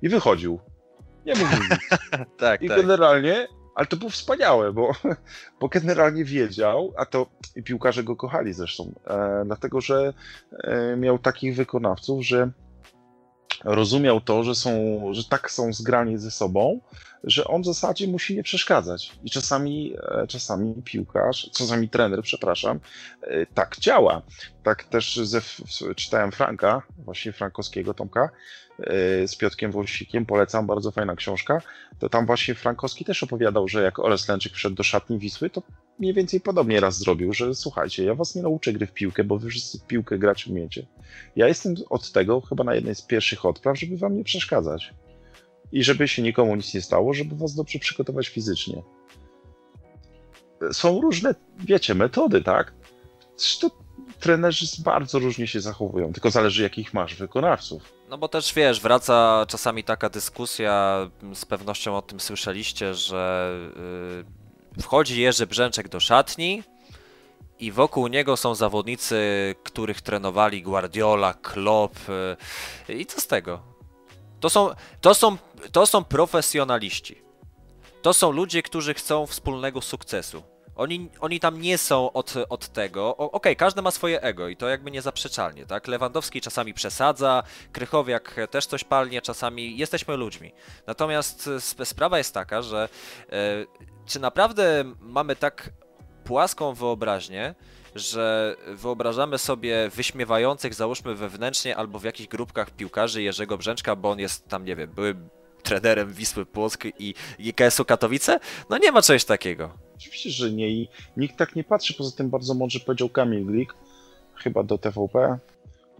i wychodził. Nie mówił nic. tak, I tak. generalnie, ale to było wspaniałe, bo, bo generalnie wiedział, a to i piłkarze go kochali zresztą, e, dlatego że e, miał takich wykonawców, że rozumiał to, że, są, że tak są zgrani ze sobą, że on w zasadzie musi nie przeszkadzać. I czasami, e, czasami piłkarz, czasami trener, przepraszam, e, tak działa. Tak też ze, czytałem Franka, właśnie Frankowskiego Tomka, e, z Piotkiem Wąsikiem, polecam, bardzo fajna książka, to tam właśnie Frankowski też opowiadał, że jak Oles Lęczyk wszedł do szatni Wisły, to mniej więcej podobnie raz zrobił, że słuchajcie, ja was nie nauczę gry w piłkę, bo wy wszyscy w piłkę grać umiecie. Ja jestem od tego chyba na jednej z pierwszych odpraw, żeby wam nie przeszkadzać. I żeby się nikomu nic nie stało, żeby was dobrze przygotować fizycznie. Są różne, wiecie, metody, tak? To trenerzy bardzo różnie się zachowują, tylko zależy jakich masz wykonawców. No bo też wiesz, wraca czasami taka dyskusja, z pewnością o tym słyszeliście, że yy, wchodzi Jerzy Brzęczek do szatni i wokół niego są zawodnicy, których trenowali Guardiola, Klopp yy, i co z tego? To są, to, są, to są profesjonaliści. To są ludzie, którzy chcą wspólnego sukcesu. Oni, oni tam nie są od, od tego. Okej, okay, każdy ma swoje ego i to jakby niezaprzeczalnie, tak? Lewandowski czasami przesadza, Krychowiak też coś palnie, czasami jesteśmy ludźmi. Natomiast sprawa jest taka, że e, czy naprawdę mamy tak płaską wyobraźnię, że wyobrażamy sobie wyśmiewających, załóżmy wewnętrznie albo w jakichś grupkach piłkarzy Jerzego Brzęczka, bo on jest tam, nie wiem, były trenerem Wisły Płock i GKS-u Katowice? No nie ma czegoś takiego. Oczywiście, że nie i nikt tak nie patrzy. Poza tym bardzo mądrze powiedział Kamil Glik, chyba do TVP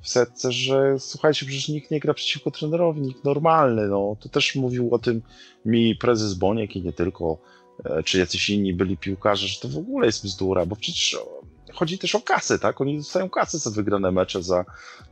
w setce, że słuchajcie, przecież nikt nie gra przeciwko trenerowi, nikt normalny, no. To też mówił o tym mi prezes Boniek i nie tylko, czy jacyś inni byli piłkarze, że to w ogóle jest bzdura, bo przecież chodzi też o kasę, tak? Oni dostają kasę za wygrane mecze, za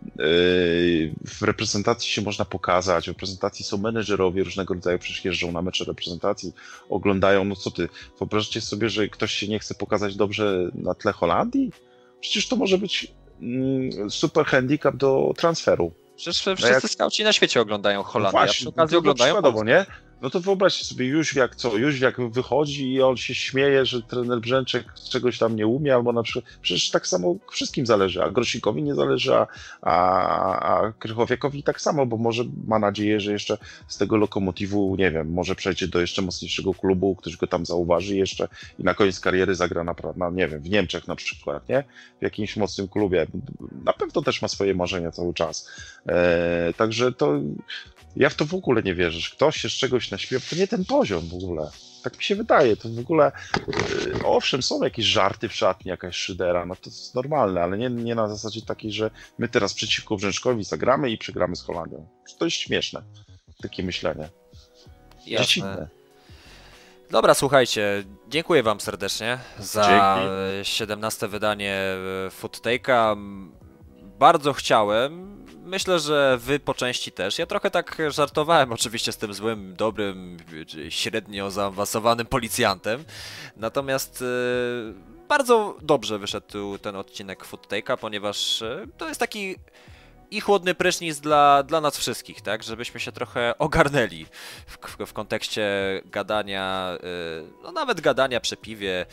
yy, w reprezentacji się można pokazać, w reprezentacji są menedżerowie różnego rodzaju, przecież jeżdżą na mecze reprezentacji, oglądają, no co ty, wyobraźcie sobie, że ktoś się nie chce pokazać dobrze na tle Holandii? Przecież to może być mm, super handicap do transferu. Przecież wszyscy jak... skauci na świecie oglądają Holandię, no właśnie, a przy okazji no oglądają nie? No to wyobraźcie sobie, Jóźwiak co, Jóźwiak wychodzi i on się śmieje, że trener Brzęczek czegoś tam nie umie, albo na przykład, przecież tak samo wszystkim zależy, a Grosikowi nie zależy, a, a, a Krychowiakowi tak samo, bo może ma nadzieję, że jeszcze z tego lokomotywu, nie wiem, może przejdzie do jeszcze mocniejszego klubu, ktoś go tam zauważy jeszcze i na koniec kariery zagra na, nie wiem, w Niemczech na przykład, nie? W jakimś mocnym klubie. Na pewno też ma swoje marzenia cały czas. E, także to ja w to w ogóle nie wierzę, że ktoś się z czegoś naśpiewa, to nie ten poziom w ogóle. Tak mi się wydaje, to w ogóle, yy, owszem, są jakieś żarty w szatni, jakaś szydera, no to jest normalne, ale nie, nie na zasadzie takiej, że my teraz przeciwko Brzęczkowi zagramy i przegramy z Holandią. To jest śmieszne, takie myślenie. Jasne. Dziecinne. Dobra, słuchajcie, dziękuję Wam serdecznie za Dzięki. 17 wydanie e, Food Take'a. Bardzo chciałem, myślę, że wy po części też. Ja trochę tak żartowałem oczywiście z tym złym, dobrym, średnio zaawansowanym policjantem. Natomiast e, bardzo dobrze wyszedł ten odcinek Food Take'a, ponieważ e, to jest taki i chłodny prysznic dla, dla nas wszystkich, tak? Żebyśmy się trochę ogarnęli w, w, w kontekście gadania, e, no nawet gadania przy piwie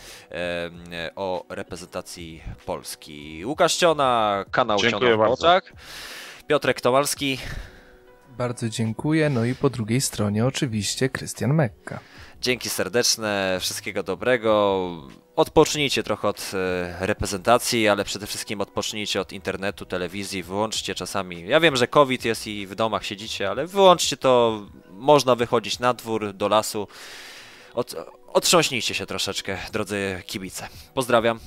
o reprezentacji Polski. Łukasz Ciona, kanał Dziękuję Ciona w oczach. Piotrek Tomalski. Bardzo dziękuję. No i po drugiej stronie oczywiście Krystian Mekka. Dzięki serdeczne, wszystkiego dobrego. Odpocznijcie trochę od e, reprezentacji, ale przede wszystkim odpocznijcie od internetu, telewizji, wyłączcie czasami. Ja wiem, że COVID jest i w domach siedzicie, ale wyłączcie to. Można wychodzić na dwór, do lasu. Od, otrząśnijcie się troszeczkę, drodzy kibice. Pozdrawiam.